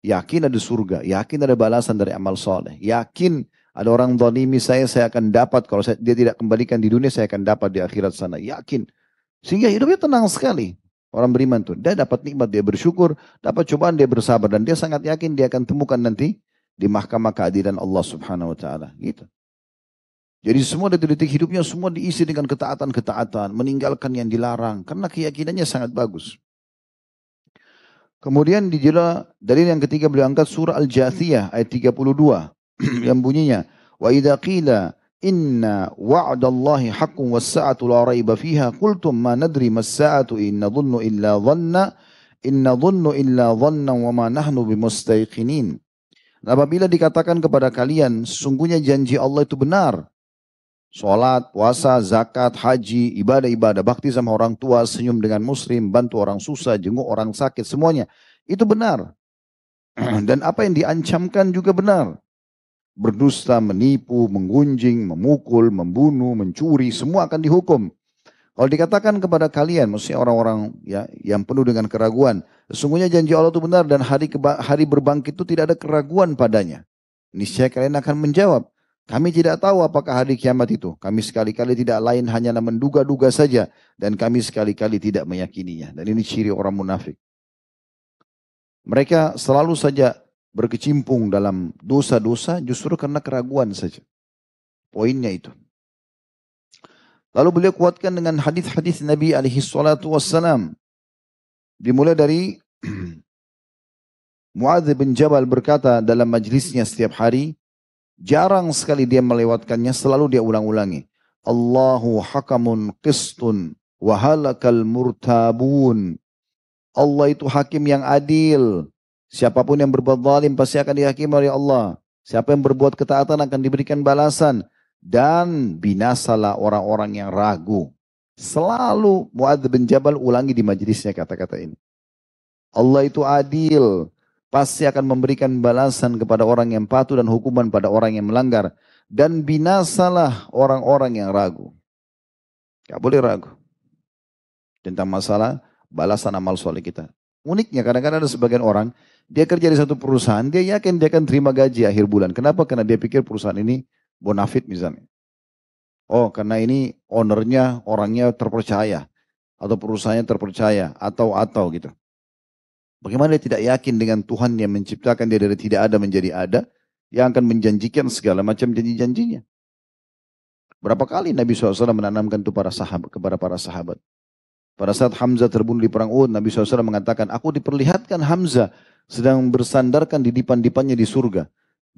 Speaker 2: Yakin ada surga, yakin ada balasan dari amal soleh. Yakin ada orang zalimi saya, saya akan dapat. Kalau saya, dia tidak kembalikan di dunia, saya akan dapat di akhirat sana. Yakin. Sehingga hidupnya tenang sekali. Orang beriman tuh. Dia dapat nikmat, dia bersyukur. Dapat cobaan, dia bersabar. Dan dia sangat yakin dia akan temukan nanti di mahkamah keadilan Allah subhanahu wa ta'ala. Gitu. Jadi semua detik-detik hidupnya semua diisi dengan ketaatan-ketaatan. Meninggalkan yang dilarang. Karena keyakinannya sangat bagus. Kemudian dijela dari yang ketiga beliau angkat surah Al-Jathiyah ayat 32 yang bunyinya wa idza qila inna wa'dallahi haqqun was-sa'atu la raiba fiha qultum ma nadri mas-sa'atu in nadhunnu illa dhanna in nadhunnu illa dhanna wa ma nahnu bimustayqinin. Apabila dikatakan kepada kalian sesungguhnya janji Allah itu benar Sholat, puasa, zakat, haji, ibadah-ibadah, bakti sama orang tua, senyum dengan muslim, bantu orang susah, jenguk orang sakit, semuanya. Itu benar. Dan apa yang diancamkan juga benar. Berdusta, menipu, menggunjing, memukul, membunuh, mencuri, semua akan dihukum. Kalau dikatakan kepada kalian, maksudnya orang-orang ya yang penuh dengan keraguan, sesungguhnya janji Allah itu benar dan hari hari berbangkit itu tidak ada keraguan padanya. Niscaya kalian akan menjawab, kami tidak tahu apakah hari kiamat itu. Kami sekali-kali tidak lain hanya menduga-duga saja. Dan kami sekali-kali tidak meyakininya. Dan ini ciri orang munafik. Mereka selalu saja berkecimpung dalam dosa-dosa justru karena keraguan saja. Poinnya itu. Lalu beliau kuatkan dengan hadis-hadis Nabi alaihi salatu wassalam. Dimulai dari Muadz bin Jabal berkata dalam majlisnya setiap hari, Jarang sekali dia melewatkannya, selalu dia ulang-ulangi. Allahu hakamun qistun wahalakal murtabun. Allah itu hakim yang adil. Siapa pun yang berbuat zalim pasti akan dihakimi oleh Allah. Siapa yang berbuat ketaatan akan diberikan balasan. Dan binasalah orang-orang yang ragu. Selalu Muadz bin Jabal ulangi di majlisnya kata-kata ini. Allah itu adil pasti akan memberikan balasan kepada orang yang patuh dan hukuman pada orang yang melanggar. Dan binasalah orang-orang yang ragu. Gak boleh ragu. Tentang masalah balasan amal soleh kita. Uniknya kadang-kadang ada sebagian orang, dia kerja di satu perusahaan, dia yakin dia akan terima gaji akhir bulan. Kenapa? Karena dia pikir perusahaan ini bonafit misalnya. Oh karena ini ownernya orangnya terpercaya. Atau perusahaannya terpercaya. Atau-atau gitu. Bagaimana dia tidak yakin dengan Tuhan yang menciptakan dia dari tidak ada menjadi ada, yang akan menjanjikan segala macam janji-janjinya. Berapa kali Nabi SAW menanamkan itu para sahabat, kepada para sahabat. Pada saat Hamzah terbunuh di perang Uhud, Nabi SAW mengatakan, aku diperlihatkan Hamzah sedang bersandarkan di dipan-dipannya di surga.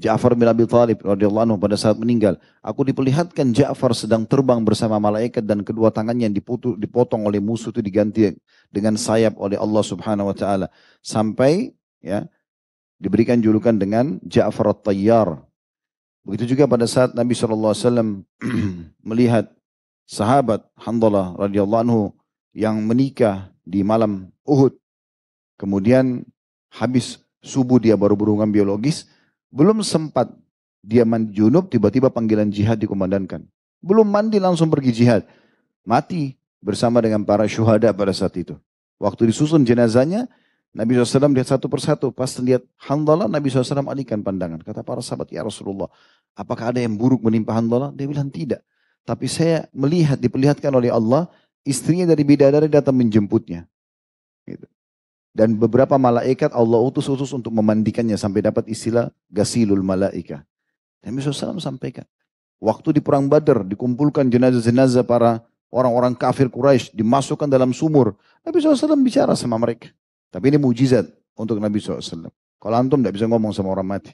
Speaker 2: Ja'far bin Abi Thalib radhiyallahu anhu pada saat meninggal, aku diperlihatkan Ja'far sedang terbang bersama malaikat dan kedua tangannya yang diputu, dipotong oleh musuh itu diganti dengan sayap oleh Allah Subhanahu wa taala sampai ya diberikan julukan dengan Ja'far at-Tayyar. Begitu juga pada saat Nabi SAW melihat sahabat Handalah radhiyallahu anhu yang menikah di malam Uhud. Kemudian habis subuh dia baru berhubungan biologis, belum sempat dia mandi junub, tiba-tiba panggilan jihad dikumandangkan. Belum mandi langsung pergi jihad. Mati bersama dengan para syuhada pada saat itu. Waktu disusun jenazahnya, Nabi SAW lihat satu persatu. Pas lihat Handalah, Nabi SAW alihkan pandangan. Kata para sahabat, ya Rasulullah, apakah ada yang buruk menimpa Handalah? Dia bilang tidak. Tapi saya melihat, diperlihatkan oleh Allah, istrinya dari bidadari datang menjemputnya. Gitu. Dan beberapa malaikat Allah utus utus untuk memandikannya sampai dapat istilah gasilul malaika. Nabi SAW sampaikan. Waktu di perang Badar dikumpulkan jenazah-jenazah para orang-orang kafir Quraisy dimasukkan dalam sumur. Nabi SAW bicara sama mereka. Tapi ini mujizat untuk Nabi SAW. Kalau antum tidak bisa ngomong sama orang mati.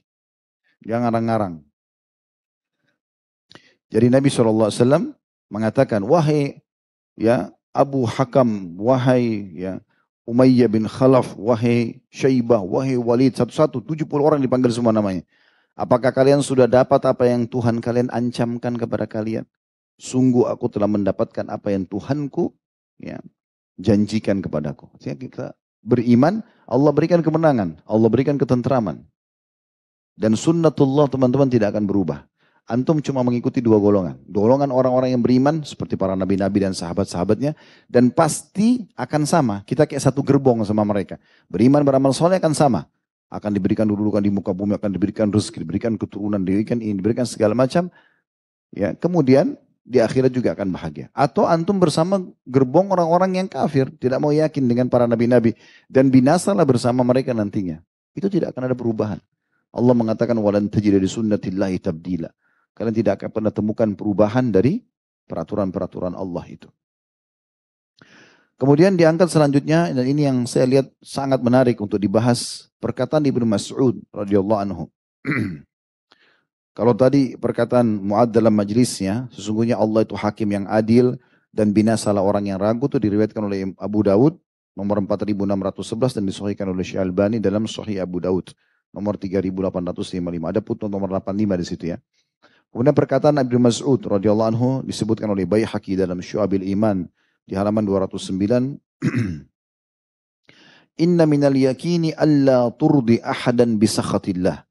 Speaker 2: Jangan ngarang-ngarang. Jadi Nabi SAW mengatakan, wahai ya Abu Hakam, wahai ya Umayyah bin Khalaf, wahai Syaibah, wahai Walid, satu-satu, 70 orang dipanggil semua namanya. Apakah kalian sudah dapat apa yang Tuhan kalian ancamkan kepada kalian? Sungguh aku telah mendapatkan apa yang Tuhanku ya, janjikan kepadaku. Sehingga kita beriman, Allah berikan kemenangan, Allah berikan ketentraman. Dan sunnatullah teman-teman tidak akan berubah. Antum cuma mengikuti dua golongan. Golongan orang-orang yang beriman seperti para nabi-nabi dan sahabat-sahabatnya. Dan pasti akan sama. Kita kayak satu gerbong sama mereka. Beriman beramal soleh akan sama. Akan diberikan dudukan di muka bumi, akan diberikan rezeki, diberikan keturunan, diberikan ini, diberikan segala macam. Ya, kemudian di akhirat juga akan bahagia. Atau antum bersama gerbong orang-orang yang kafir, tidak mau yakin dengan para nabi-nabi dan binasalah bersama mereka nantinya. Itu tidak akan ada perubahan. Allah mengatakan walan tajida di sunnatillahi tabdila. Kalian tidak akan pernah temukan perubahan dari peraturan-peraturan Allah itu. Kemudian diangkat selanjutnya dan ini yang saya lihat sangat menarik untuk dibahas perkataan Ibnu Mas'ud radhiyallahu anhu. Kalau tadi perkataan Muad dalam majlisnya, sesungguhnya Allah itu hakim yang adil dan binasalah orang yang ragu itu diriwayatkan oleh Abu Dawud nomor 4611 dan disahihkan oleh Syekh Albani dalam Sahih Abu Dawud nomor 3855. Ada pun nomor 85 di situ ya. Kemudian perkataan Nabi Mas'ud radhiyallahu anhu disebutkan oleh Baihaqi dalam Syu'abil Iman di halaman 209. Inna minal yakini alla turdi ahadan bisakhatillah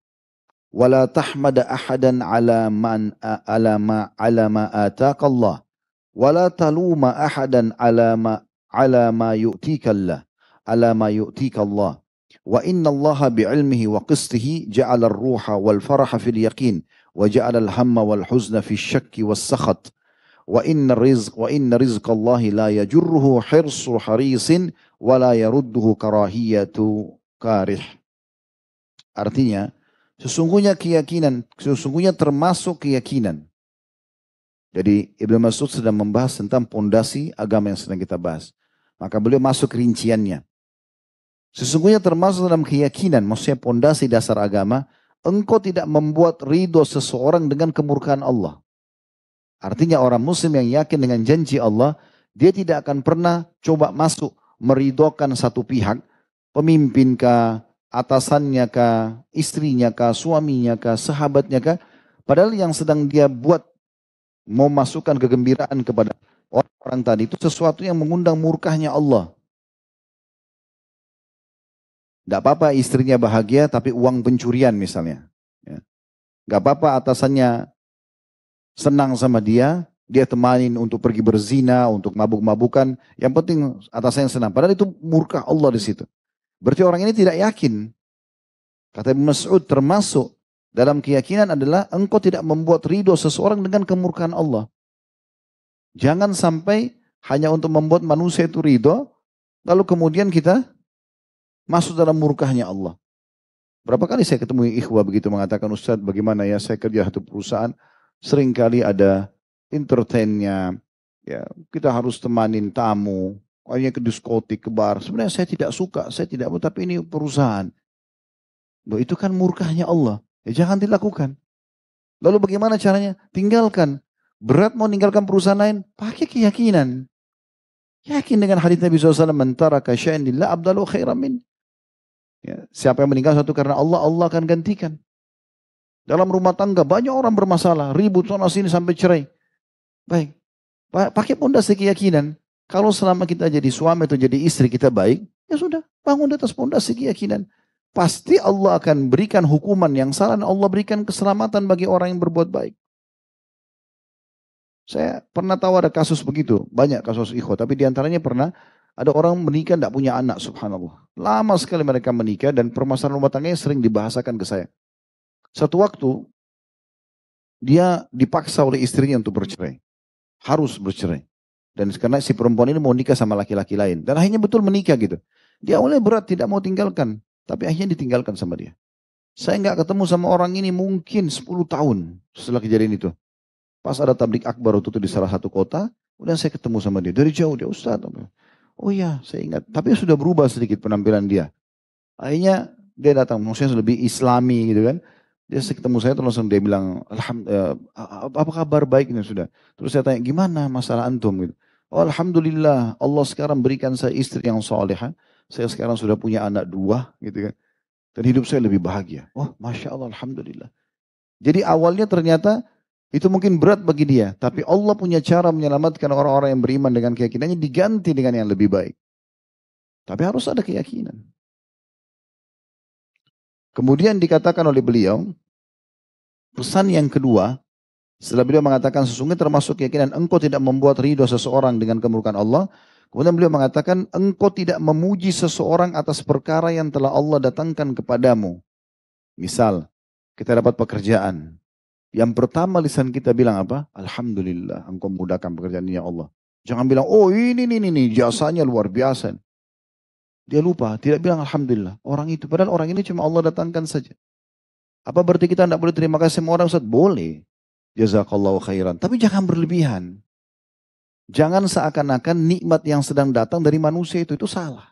Speaker 2: wala tahmada ahadan ala man ala ma ala ma ataka Allah wala taluma ahadan ala ma ala ma yu'tika Allah ala ma yu'tika Allah wa inna Allah bi'ilmihi wa qistihi ja'ala ar-ruha wal faraha fil yaqin wa ja'alal hamma wal huzna fi syakki was sakhat wa inna rizq wa inna rizqallahi la yajurruhu hirsu harisin artinya sesungguhnya keyakinan sesungguhnya termasuk keyakinan. Jadi Ibnu Mas'ud sedang membahas tentang pondasi agama yang sedang kita bahas. Maka beliau masuk rinciannya. Sesungguhnya termasuk dalam keyakinan maksudnya pondasi dasar agama engkau tidak membuat ridho seseorang dengan kemurkaan Allah. Artinya orang muslim yang yakin dengan janji Allah, dia tidak akan pernah coba masuk meridokan satu pihak, pemimpin kah, atasannya kah, istrinya kah, suaminya kah, sahabatnya kah. Padahal yang sedang dia buat mau masukkan kegembiraan kepada orang-orang tadi itu sesuatu yang mengundang murkahnya Allah. Tidak apa-apa istrinya bahagia tapi uang pencurian misalnya. Ya. Gak apa-apa atasannya senang sama dia, dia temanin untuk pergi berzina, untuk mabuk-mabukan. Yang penting atasannya senang. Padahal itu murka Allah di situ. Berarti orang ini tidak yakin. Kata Mas'ud termasuk dalam keyakinan adalah engkau tidak membuat ridho seseorang dengan kemurkaan Allah. Jangan sampai hanya untuk membuat manusia itu ridho, lalu kemudian kita masuk dalam murkahnya Allah. Berapa kali saya ketemu ikhwah begitu mengatakan, Ustadz bagaimana ya saya kerja satu perusahaan, sering kali ada entertainnya, ya kita harus temanin tamu, hanya ke diskotik, ke bar. Sebenarnya saya tidak suka, saya tidak mau, tapi ini perusahaan. Loh, itu kan murkahnya Allah. Ya jangan dilakukan. Lalu bagaimana caranya? Tinggalkan. Berat mau meninggalkan perusahaan lain, pakai keyakinan. Yakin dengan hadis Nabi SAW, mentara kasya'in lillah abdalu khairan min. Ya, siapa yang meninggal satu karena Allah, Allah akan gantikan. Dalam rumah tangga banyak orang bermasalah, ribut sana sini sampai cerai. Baik, pakai pondasi keyakinan. Kalau selama kita jadi suami atau jadi istri kita baik, ya sudah, bangun di atas pondasi keyakinan. Pasti Allah akan berikan hukuman yang salah dan Allah berikan keselamatan bagi orang yang berbuat baik. Saya pernah tahu ada kasus begitu, banyak kasus ikhwah, tapi di antaranya pernah ada orang menikah tidak punya anak, subhanallah. Lama sekali mereka menikah dan permasalahan rumah tangganya sering dibahasakan ke saya. Satu waktu, dia dipaksa oleh istrinya untuk bercerai. Harus bercerai. Dan karena si perempuan ini mau nikah sama laki-laki lain. Dan akhirnya betul menikah gitu. Dia awalnya berat tidak mau tinggalkan. Tapi akhirnya ditinggalkan sama dia. Saya nggak ketemu sama orang ini mungkin 10 tahun setelah kejadian itu. Pas ada tablik akbar waktu itu di salah satu kota, Kemudian saya ketemu sama dia. Dari jauh dia, Ustaz. Oh iya, saya ingat. Tapi sudah berubah sedikit penampilan dia. Akhirnya dia datang, maksudnya lebih islami gitu kan. Dia ketemu saya terus langsung dia bilang, Alhamdulillah, eh, apa kabar baik ini sudah. Terus saya tanya, gimana masalah antum gitu. Oh, Alhamdulillah, Allah sekarang berikan saya istri yang solehah. Saya sekarang sudah punya anak dua gitu kan. Dan hidup saya lebih bahagia. Oh, Masya Allah, Alhamdulillah. Jadi awalnya ternyata itu mungkin berat bagi dia, tapi Allah punya cara menyelamatkan orang-orang yang beriman dengan keyakinannya diganti dengan yang lebih baik. Tapi harus ada keyakinan. Kemudian dikatakan oleh beliau, pesan yang kedua, setelah beliau mengatakan sesungguhnya termasuk keyakinan engkau tidak membuat ridho seseorang dengan kemurkaan Allah. Kemudian beliau mengatakan engkau tidak memuji seseorang atas perkara yang telah Allah datangkan kepadamu. Misal, kita dapat pekerjaan. Yang pertama lisan kita bilang apa? Alhamdulillah, engkau mudahkan pekerjaan ini ya Allah. Jangan bilang, oh ini, ini, ini, jasanya luar biasa. Dia lupa, tidak bilang Alhamdulillah. Orang itu, padahal orang ini cuma Allah datangkan saja. Apa berarti kita tidak boleh terima kasih sama orang Ustaz? Boleh. Jazakallahu khairan. Tapi jangan berlebihan. Jangan seakan-akan nikmat yang sedang datang dari manusia itu, itu salah.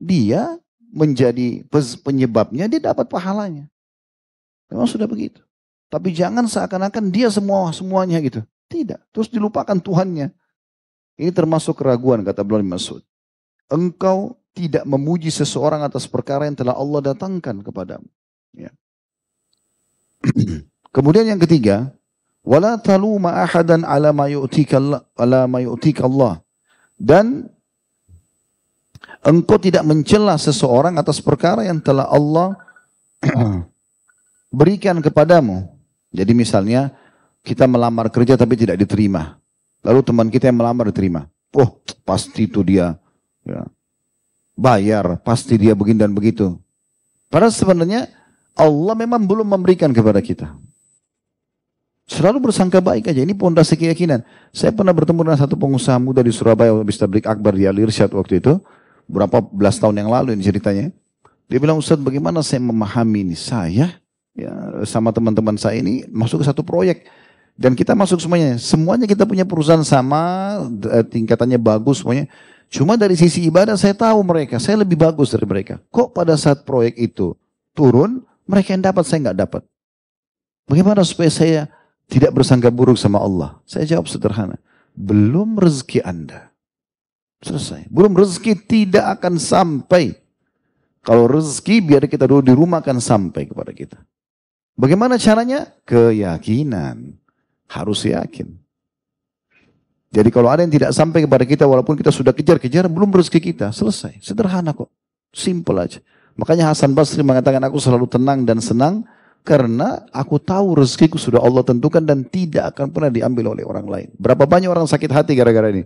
Speaker 2: Dia menjadi penyebabnya, dia dapat pahalanya. Memang sudah begitu. Tapi jangan seakan-akan dia semua semuanya gitu. Tidak. Terus dilupakan Tuhannya. Ini termasuk keraguan kata Ibnu Mas'ud. Engkau tidak memuji seseorang atas perkara yang telah Allah datangkan kepadamu. Ya. Kemudian yang ketiga, wala taluma ahadan ala ma Allah. Dan engkau tidak mencela seseorang atas perkara yang telah Allah berikan kepadamu. Jadi misalnya kita melamar kerja tapi tidak diterima. Lalu teman kita yang melamar diterima. Oh pasti itu dia ya, bayar, pasti dia begini dan begitu. Padahal sebenarnya Allah memang belum memberikan kepada kita. Selalu bersangka baik aja. Ini pondasi keyakinan. Saya pernah bertemu dengan satu pengusaha muda di Surabaya, habis tablik akbar di Al waktu itu. Berapa belas tahun yang lalu ini ceritanya. Dia bilang, Ustaz bagaimana saya memahami ini? Saya ya, sama teman-teman saya ini masuk ke satu proyek dan kita masuk semuanya. Semuanya kita punya perusahaan sama, eh, tingkatannya bagus semuanya. Cuma dari sisi ibadah saya tahu mereka, saya lebih bagus dari mereka. Kok pada saat proyek itu turun, mereka yang dapat, saya nggak dapat. Bagaimana supaya saya tidak bersangka buruk sama Allah? Saya jawab sederhana. Belum rezeki Anda. Selesai. Belum rezeki tidak akan sampai. Kalau rezeki biar kita dulu di rumah akan sampai kepada kita. Bagaimana caranya? Keyakinan. Harus yakin. Jadi kalau ada yang tidak sampai kepada kita walaupun kita sudah kejar-kejar belum rezeki kita. Selesai. Sederhana kok. Simple aja. Makanya Hasan Basri mengatakan aku selalu tenang dan senang karena aku tahu rezekiku sudah Allah tentukan dan tidak akan pernah diambil oleh orang lain. Berapa banyak orang sakit hati gara-gara ini?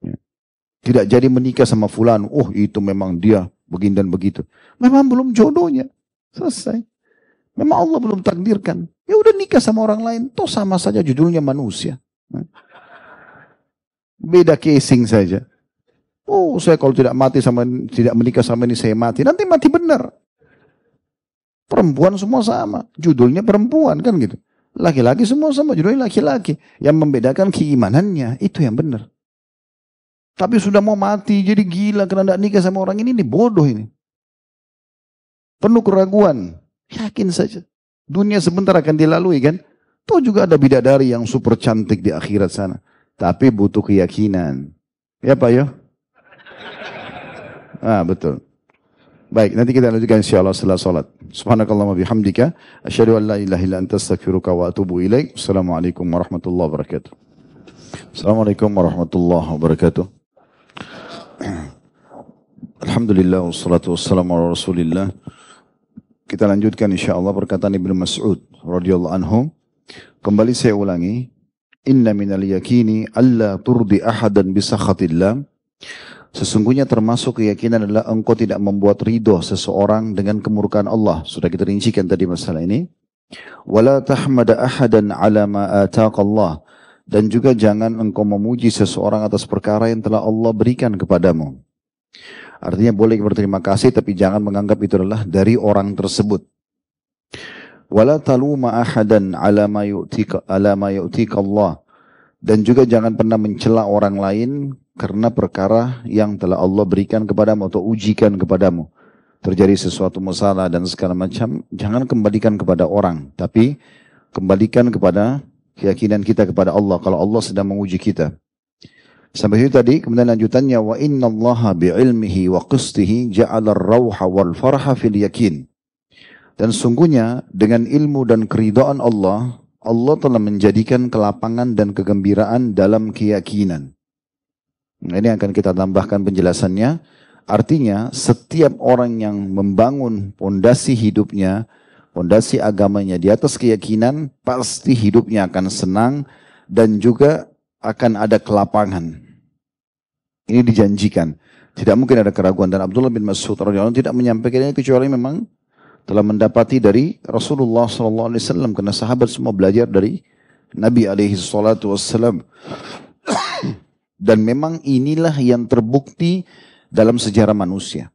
Speaker 2: Ya. Tidak jadi menikah sama fulan. Oh itu memang dia begini dan begitu. Memang belum jodohnya. Selesai. Memang Allah belum takdirkan. Ya udah nikah sama orang lain, toh sama saja judulnya manusia. Beda casing saja. Oh, saya kalau tidak mati sama tidak menikah sama ini saya mati. Nanti mati benar. Perempuan semua sama, judulnya perempuan kan gitu. Laki-laki semua sama, judulnya laki-laki. Yang membedakan keimanannya, itu yang benar. Tapi sudah mau mati, jadi gila karena tidak nikah sama orang ini, ini bodoh ini. Penuh keraguan. Yakin saja. Dunia sebentar akan dilalui kan. Tuh juga ada bidadari yang super cantik di akhirat sana. Tapi butuh keyakinan. Ya Pak ya? Ah betul. Baik, nanti kita lanjutkan insyaAllah setelah salat. Subhanakallah bihamdika. Asyadu an la ilaha illa anta astaghfiruka wa atubu ilaik. Assalamualaikum warahmatullahi wabarakatuh. Assalamualaikum warahmatullahi wabarakatuh. Alhamdulillah wassalatu wassalamu ala rasulillah. Kita lanjutkan insya Allah perkataan Ibnu Mas'ud radhiyallahu anhu. Kembali saya ulangi, inna minal yakini alla turdi ahadan bisakhatillah. Sesungguhnya termasuk keyakinan adalah engkau tidak membuat ridho seseorang dengan kemurkaan Allah. Sudah kita rincikan tadi masalah ini. Wala tahmada ahadan ala ma. Dan juga jangan engkau memuji seseorang atas perkara yang telah Allah berikan kepadamu. Artinya boleh berterima kasih tapi jangan menganggap itu adalah dari orang tersebut. Wala taluma ahadan ala ma yu'tika ala ma yu'tika Allah. Dan juga jangan pernah mencela orang lain karena perkara yang telah Allah berikan kepadamu atau ujikan kepadamu. Terjadi sesuatu masalah dan segala macam, jangan kembalikan kepada orang, tapi kembalikan kepada keyakinan kita kepada Allah kalau Allah sedang menguji kita. Sampai itu tadi, kemudian lanjutannya wa inna Allah bi'ilmihi wa qistihi ja'ala ar-rauha wal farha fil yakin. Dan sungguhnya dengan ilmu dan keridhaan Allah, Allah telah menjadikan kelapangan dan kegembiraan dalam keyakinan. Nah, ini akan kita tambahkan penjelasannya. Artinya setiap orang yang membangun pondasi hidupnya, pondasi agamanya di atas keyakinan, pasti hidupnya akan senang dan juga akan ada kelapangan. Ini dijanjikan. Tidak mungkin ada keraguan. Dan Abdullah bin Mas'ud radhiyallahu tidak menyampaikan kecuali memang telah mendapati dari Rasulullah SAW karena sahabat semua belajar dari Nabi alaihi salatu wassalam. Dan memang inilah yang terbukti dalam sejarah manusia.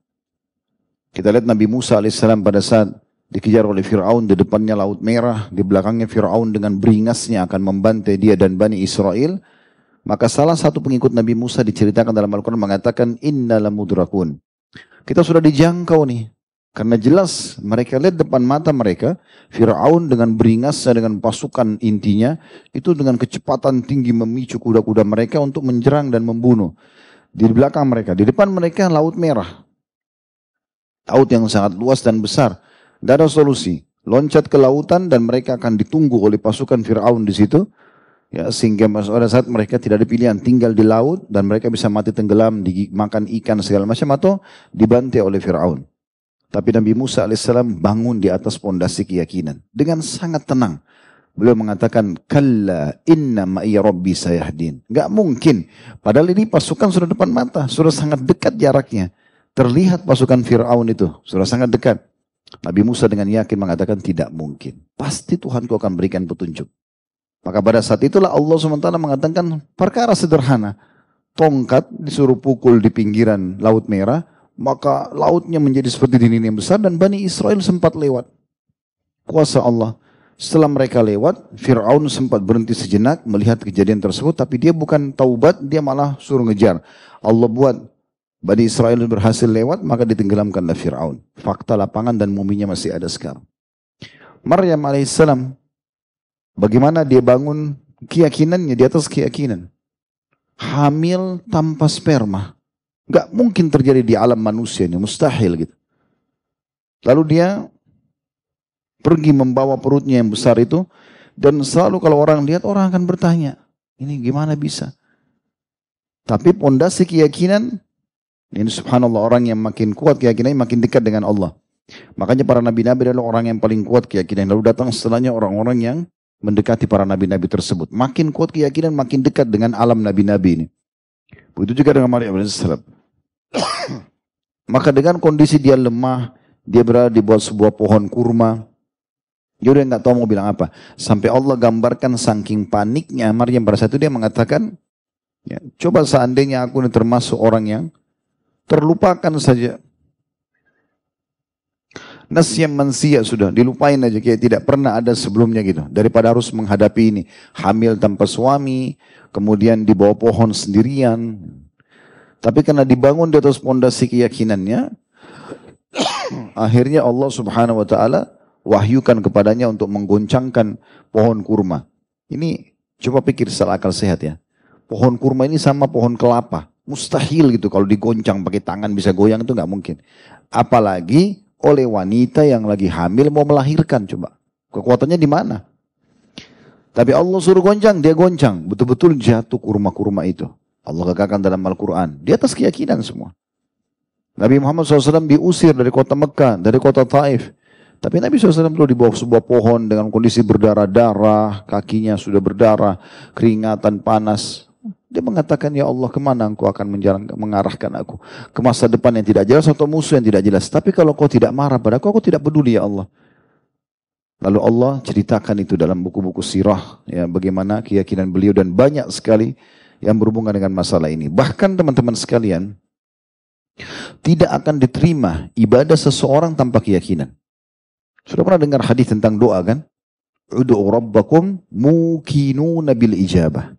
Speaker 2: Kita lihat Nabi Musa alaihissalam pada saat dikejar oleh Fir'aun di depannya Laut Merah, di belakangnya Fir'aun dengan beringasnya akan membantai dia dan Bani Israel. Maka salah satu pengikut Nabi Musa diceritakan dalam Al-Quran mengatakan, Inna lamudrakun. Kita sudah dijangkau nih. Karena jelas mereka lihat depan mata mereka, Fir'aun dengan beringasnya dengan pasukan intinya, itu dengan kecepatan tinggi memicu kuda-kuda mereka untuk menyerang dan membunuh. Di belakang mereka, di depan mereka laut merah. Laut yang sangat luas dan besar. Tidak ada solusi. Loncat ke lautan dan mereka akan ditunggu oleh pasukan Fir'aun di situ ya sehingga pada saat mereka tidak ada pilihan tinggal di laut dan mereka bisa mati tenggelam dimakan ikan segala macam atau dibantai oleh Firaun. Tapi Nabi Musa alaihissalam bangun di atas pondasi keyakinan dengan sangat tenang. Beliau mengatakan, Kalla inna ma'i rabbi sayahdin. Gak mungkin. Padahal ini pasukan sudah depan mata. Sudah sangat dekat jaraknya. Terlihat pasukan Fir'aun itu. Sudah sangat dekat. Nabi Musa dengan yakin mengatakan tidak mungkin. Pasti Tuhanku akan berikan petunjuk. Maka pada saat itulah Allah SWT mengatakan perkara sederhana. Tongkat disuruh pukul di pinggiran Laut Merah, maka lautnya menjadi seperti dinding yang besar dan Bani Israel sempat lewat. Kuasa Allah. Setelah mereka lewat, Fir'aun sempat berhenti sejenak melihat kejadian tersebut, tapi dia bukan taubat, dia malah suruh ngejar. Allah buat Bani Israel berhasil lewat, maka ditenggelamkanlah Fir'aun. Fakta lapangan dan muminya masih ada sekarang. Maryam alaihissalam Bagaimana dia bangun keyakinannya di atas keyakinan. Hamil tanpa sperma. Gak mungkin terjadi di alam manusia ini, mustahil gitu. Lalu dia pergi membawa perutnya yang besar itu dan selalu kalau orang lihat orang akan bertanya, ini gimana bisa? Tapi pondasi keyakinan ini subhanallah orang yang makin kuat keyakinannya makin dekat dengan Allah. Makanya para nabi-nabi adalah orang yang paling kuat keyakinan. Lalu datang setelahnya orang-orang yang mendekati para nabi-nabi tersebut. Makin kuat keyakinan, makin dekat dengan alam nabi-nabi ini. Begitu juga dengan Maryam AS. Maka dengan kondisi dia lemah, dia berada di bawah sebuah pohon kurma. Dia udah nggak tahu mau bilang apa. Sampai Allah gambarkan saking paniknya Maryam pada saat itu dia mengatakan, ya, coba seandainya aku ini termasuk orang yang terlupakan saja Nasya mansia sudah dilupain aja kayak tidak pernah ada sebelumnya gitu. Daripada harus menghadapi ini hamil tanpa suami, kemudian di bawah pohon sendirian. Tapi karena dibangun di atas pondasi keyakinannya, akhirnya Allah Subhanahu wa taala wahyukan kepadanya untuk menggoncangkan pohon kurma. Ini coba pikir secara akal sehat ya. Pohon kurma ini sama pohon kelapa. Mustahil gitu kalau digoncang pakai tangan bisa goyang itu nggak mungkin. Apalagi oleh wanita yang lagi hamil mau melahirkan coba. Kekuatannya di mana? Tapi Allah suruh goncang, dia goncang. Betul-betul jatuh kurma-kurma itu. Allah katakan dalam Al-Quran. Di atas keyakinan semua. Nabi Muhammad SAW diusir dari kota Mekah, dari kota Taif. Tapi Nabi SAW dulu di bawah sebuah pohon dengan kondisi berdarah-darah, kakinya sudah berdarah, keringatan panas. Dia mengatakan, ya Allah ke mana engkau akan menjalan, mengarahkan aku? Ke masa depan yang tidak jelas atau musuh yang tidak jelas. Tapi kalau kau tidak marah padaku, aku tidak peduli ya Allah. Lalu Allah ceritakan itu dalam buku-buku sirah, ya, bagaimana keyakinan beliau dan banyak sekali yang berhubungan dengan masalah ini. Bahkan teman-teman sekalian, tidak akan diterima ibadah seseorang tanpa keyakinan. Sudah pernah dengar hadis tentang doa kan? Udu'u rabbakum mukinuna bil ijabah.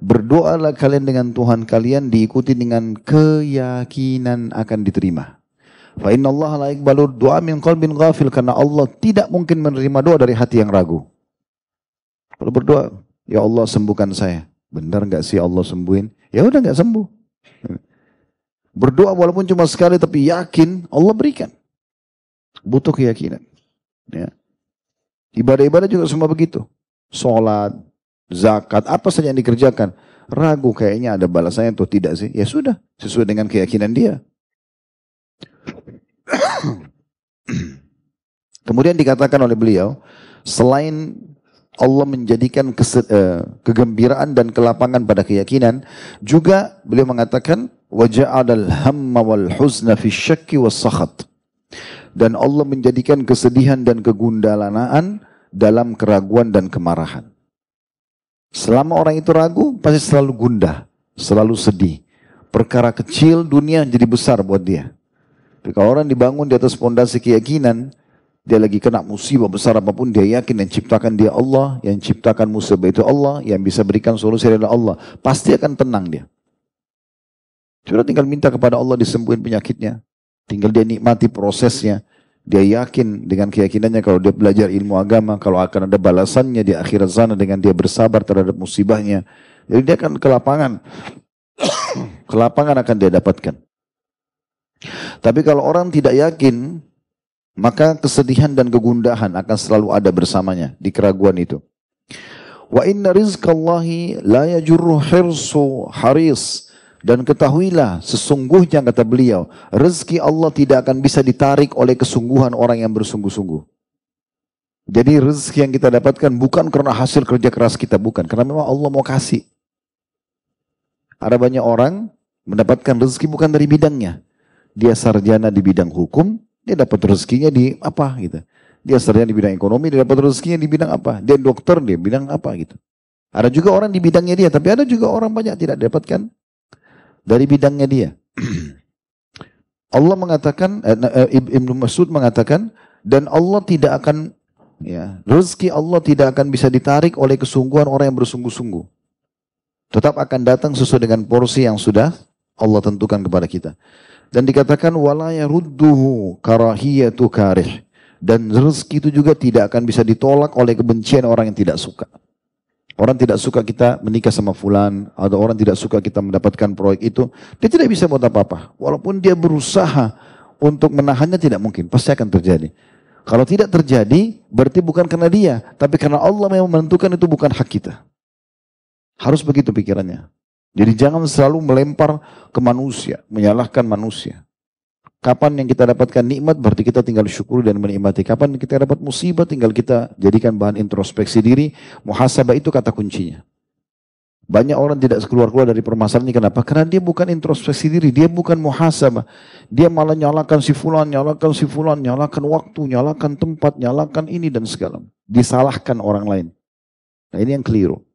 Speaker 2: Berdoalah kalian dengan Tuhan kalian diikuti dengan keyakinan akan diterima. Fa inna Allah la iqbalu du'a min qalbin ghafil karena Allah tidak mungkin menerima doa dari hati yang ragu. Kalau berdoa, ya Allah sembuhkan saya. Benar nggak sih Allah sembuhin? Ya udah nggak sembuh. Berdoa walaupun cuma sekali tapi yakin Allah berikan. Butuh keyakinan. Ya. Ibadah-ibadah juga semua begitu. Sholat, zakat, apa saja yang dikerjakan. Ragu kayaknya ada balasannya atau tidak sih. Ya sudah, sesuai dengan keyakinan dia. Kemudian dikatakan oleh beliau, selain Allah menjadikan eh, kegembiraan dan kelapangan pada keyakinan, juga beliau mengatakan waja'al hamma wal huzna fi syakki was. Dan Allah menjadikan kesedihan dan kegundalanaan dalam keraguan dan kemarahan. Selama orang itu ragu, pasti selalu gundah, selalu sedih. Perkara kecil dunia jadi besar buat dia. Tapi kalau orang dibangun di atas pondasi keyakinan, dia lagi kena musibah besar apa pun, dia yakin yang ciptakan dia Allah, yang ciptakan musibah itu Allah, yang bisa berikan solusi adalah Allah. Pasti akan tenang dia. Sudah tinggal minta kepada Allah disembuhin penyakitnya. Tinggal dia nikmati prosesnya. Dia yakin dengan keyakinannya kalau dia belajar ilmu agama, kalau akan ada balasannya di akhirat sana dengan dia bersabar terhadap musibahnya. Jadi dia akan ke lapangan. ke lapangan akan dia dapatkan. Tapi kalau orang tidak yakin, maka kesedihan dan kegundahan akan selalu ada bersamanya di keraguan itu. Wa inna rizqallahi la yajurru hirsu haris. Dan ketahuilah sesungguhnya kata beliau, rezeki Allah tidak akan bisa ditarik oleh kesungguhan orang yang bersungguh-sungguh. Jadi rezeki yang kita dapatkan bukan karena hasil kerja keras kita, bukan. Karena memang Allah mau kasih. Ada banyak orang mendapatkan rezeki bukan dari bidangnya dia sarjana di bidang hukum, dia dapat rezekinya di apa gitu. Dia sarjana di bidang ekonomi, dia dapat rezekinya di bidang apa? Dia dokter, dia bidang apa gitu. Ada juga orang di bidangnya dia, tapi ada juga orang banyak tidak dapatkan dari bidangnya dia. Allah mengatakan, eh, eh Ibnu Mas'ud mengatakan, dan Allah tidak akan, ya, rezeki Allah tidak akan bisa ditarik oleh kesungguhan orang yang bersungguh-sungguh. Tetap akan datang sesuai dengan porsi yang sudah Allah tentukan kepada kita. Dan dikatakan wala yarudduhu karahiyatu karih. Dan rezeki itu juga tidak akan bisa ditolak oleh kebencian orang yang tidak suka. Orang tidak suka kita menikah sama fulan, atau orang tidak suka kita mendapatkan proyek itu, dia tidak bisa buat apa-apa. Walaupun dia berusaha untuk menahannya tidak mungkin, pasti akan terjadi. Kalau tidak terjadi, berarti bukan karena dia, tapi karena Allah memang menentukan itu bukan hak kita. Harus begitu pikirannya. Jadi jangan selalu melempar ke manusia, menyalahkan manusia. Kapan yang kita dapatkan nikmat berarti kita tinggal syukur dan menikmati. Kapan kita dapat musibah tinggal kita jadikan bahan introspeksi diri. Muhasabah itu kata kuncinya. Banyak orang tidak keluar-keluar dari permasalahan ini. Kenapa? Karena dia bukan introspeksi diri. Dia bukan muhasabah. Dia malah nyalakan si fulan, nyalakan si fulan, nyalakan waktu, nyalakan tempat, nyalakan ini dan segala. Disalahkan orang lain. Nah ini yang keliru.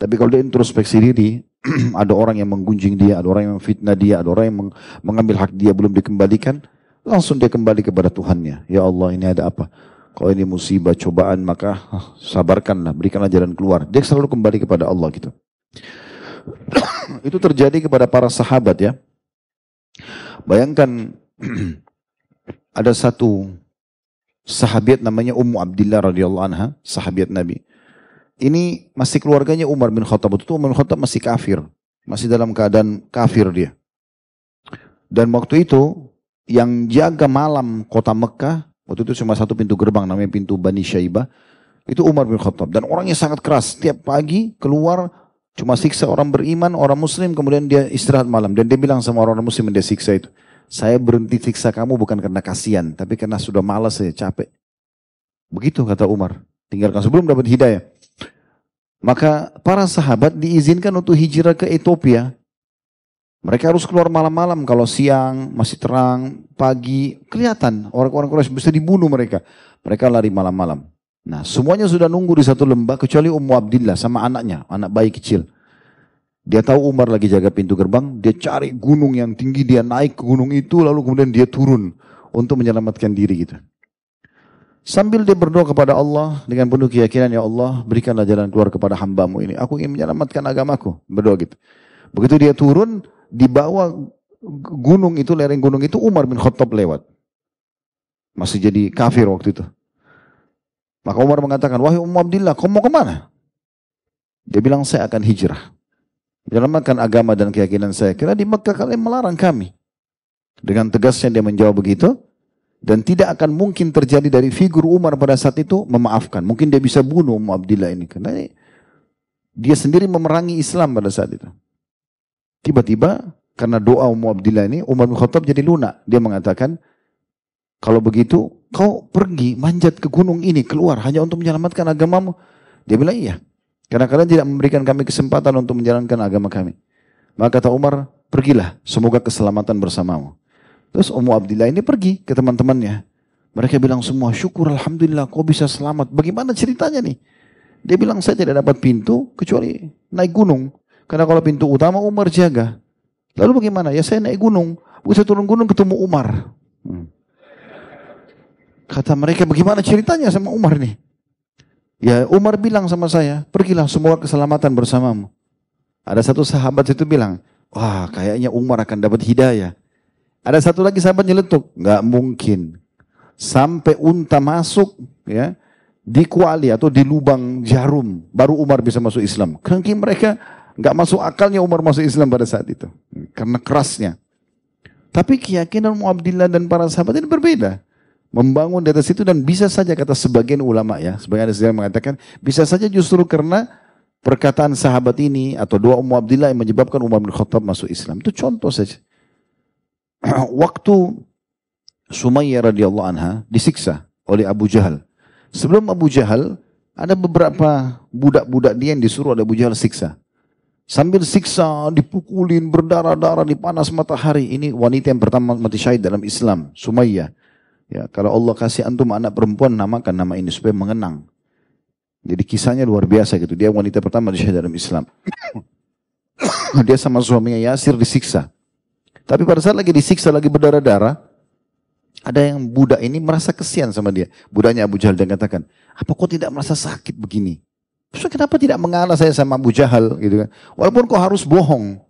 Speaker 2: Tapi kalau dia introspeksi diri, ada orang yang menggunjing dia, ada orang yang memfitnah dia, ada orang yang mengambil hak dia belum dikembalikan, langsung dia kembali kepada Tuhannya. Ya Allah ini ada apa? Kalau ini musibah, cobaan, maka sabarkanlah, berikanlah jalan keluar. Dia selalu kembali kepada Allah gitu. Itu terjadi kepada para sahabat ya. Bayangkan ada satu sahabat namanya Ummu Abdillah radhiyallahu anha, sahabat Nabi. Ini masih keluarganya Umar bin Khattab. Itu Umar bin Khattab masih kafir. Masih dalam keadaan kafir dia. Dan waktu itu yang jaga malam kota Mekah, waktu itu cuma satu pintu gerbang namanya pintu Bani Syaibah, itu Umar bin Khattab. Dan orangnya sangat keras. Setiap pagi keluar cuma siksa orang beriman, orang muslim, kemudian dia istirahat malam. Dan dia bilang sama orang muslim yang dia siksa itu, saya berhenti siksa kamu bukan karena kasihan, tapi karena sudah malas saya capek. Begitu kata Umar. Tinggalkan sebelum dapat hidayah. Maka para sahabat diizinkan untuk hijrah ke Ethiopia. Mereka harus keluar malam-malam kalau siang masih terang, pagi kelihatan orang-orang Quraisy bisa dibunuh mereka. Mereka lari malam-malam. Nah, semuanya sudah nunggu di satu lembah kecuali Ummu Abdillah sama anaknya, anak bayi kecil. Dia tahu Umar lagi jaga pintu gerbang, dia cari gunung yang tinggi, dia naik ke gunung itu, lalu kemudian dia turun untuk menyelamatkan diri gitu. Sambil dia berdoa kepada Allah dengan penuh keyakinan, Ya Allah berikanlah jalan keluar kepada hambamu ini. Aku ingin menyelamatkan agamaku. Berdoa gitu. Begitu dia turun, di bawah gunung itu, lereng gunung itu Umar bin Khattab lewat. Masih jadi kafir waktu itu. Maka Umar mengatakan, wahai Umar Abdillah, kau mau ke mana? Dia bilang, saya akan hijrah. Menyelamatkan agama dan keyakinan saya. Karena di Mekah kalian melarang kami. Dengan tegasnya dia menjawab begitu. Dan tidak akan mungkin terjadi dari figur Umar pada saat itu memaafkan. Mungkin dia bisa bunuh Umar Abdillah ini. Karena dia sendiri memerangi Islam pada saat itu. Tiba-tiba karena doa Umar Abdillah ini, Umar bin Khattab jadi lunak. Dia mengatakan, kalau begitu kau pergi manjat ke gunung ini keluar hanya untuk menyelamatkan agamamu. Dia bilang iya. Karena kalian tidak memberikan kami kesempatan untuk menjalankan agama kami. Maka kata Umar, pergilah, semoga keselamatan bersamamu. Terus Ummu Abdillah ini pergi ke teman-temannya. Mereka bilang semua, syukur Alhamdulillah kau bisa selamat. Bagaimana ceritanya nih? Dia bilang, saya tidak dapat pintu kecuali naik gunung. Karena kalau pintu utama Umar jaga. Lalu bagaimana? Ya saya naik gunung. Bisa turun gunung ketemu Umar. Hmm. Kata mereka, bagaimana ceritanya sama Umar nih? Ya Umar bilang sama saya, pergilah semua keselamatan bersamamu. Ada satu sahabat itu bilang, wah kayaknya Umar akan dapat hidayah. Ada satu lagi sahabat nyeletuk, nggak mungkin. Sampai unta masuk ya di kuali atau di lubang jarum, baru Umar bisa masuk Islam. Karena mereka nggak masuk akalnya Umar masuk Islam pada saat itu, karena kerasnya. Tapi keyakinan Mu'abdillah dan para sahabat ini berbeda. Membangun di atas itu dan bisa saja kata sebagian ulama ya, sebagian ada yang mengatakan bisa saja justru karena perkataan sahabat ini atau doa Ummu Abdillah yang menyebabkan Umar bin Khattab masuk Islam. Itu contoh saja. waktu Sumayyah radhiyallahu anha disiksa oleh Abu Jahal. Sebelum Abu Jahal, ada beberapa budak-budak dia yang disuruh oleh Abu Jahal siksa. Sambil siksa, dipukulin, berdarah-darah di panas matahari. Ini wanita yang pertama mati syahid dalam Islam, Sumayyah. Ya, kalau Allah kasih antum anak perempuan, namakan nama ini supaya mengenang. Jadi kisahnya luar biasa gitu. Dia wanita pertama di dalam Islam. dia sama suaminya Yasir disiksa. Tapi pada saat lagi disiksa, lagi berdarah-darah, ada yang budak ini merasa kesian sama dia. Budaknya Abu Jahal dan katakan, apa kau tidak merasa sakit begini? Terus kenapa tidak mengalah saya sama Abu Jahal gitu kan? Walaupun kau harus bohong.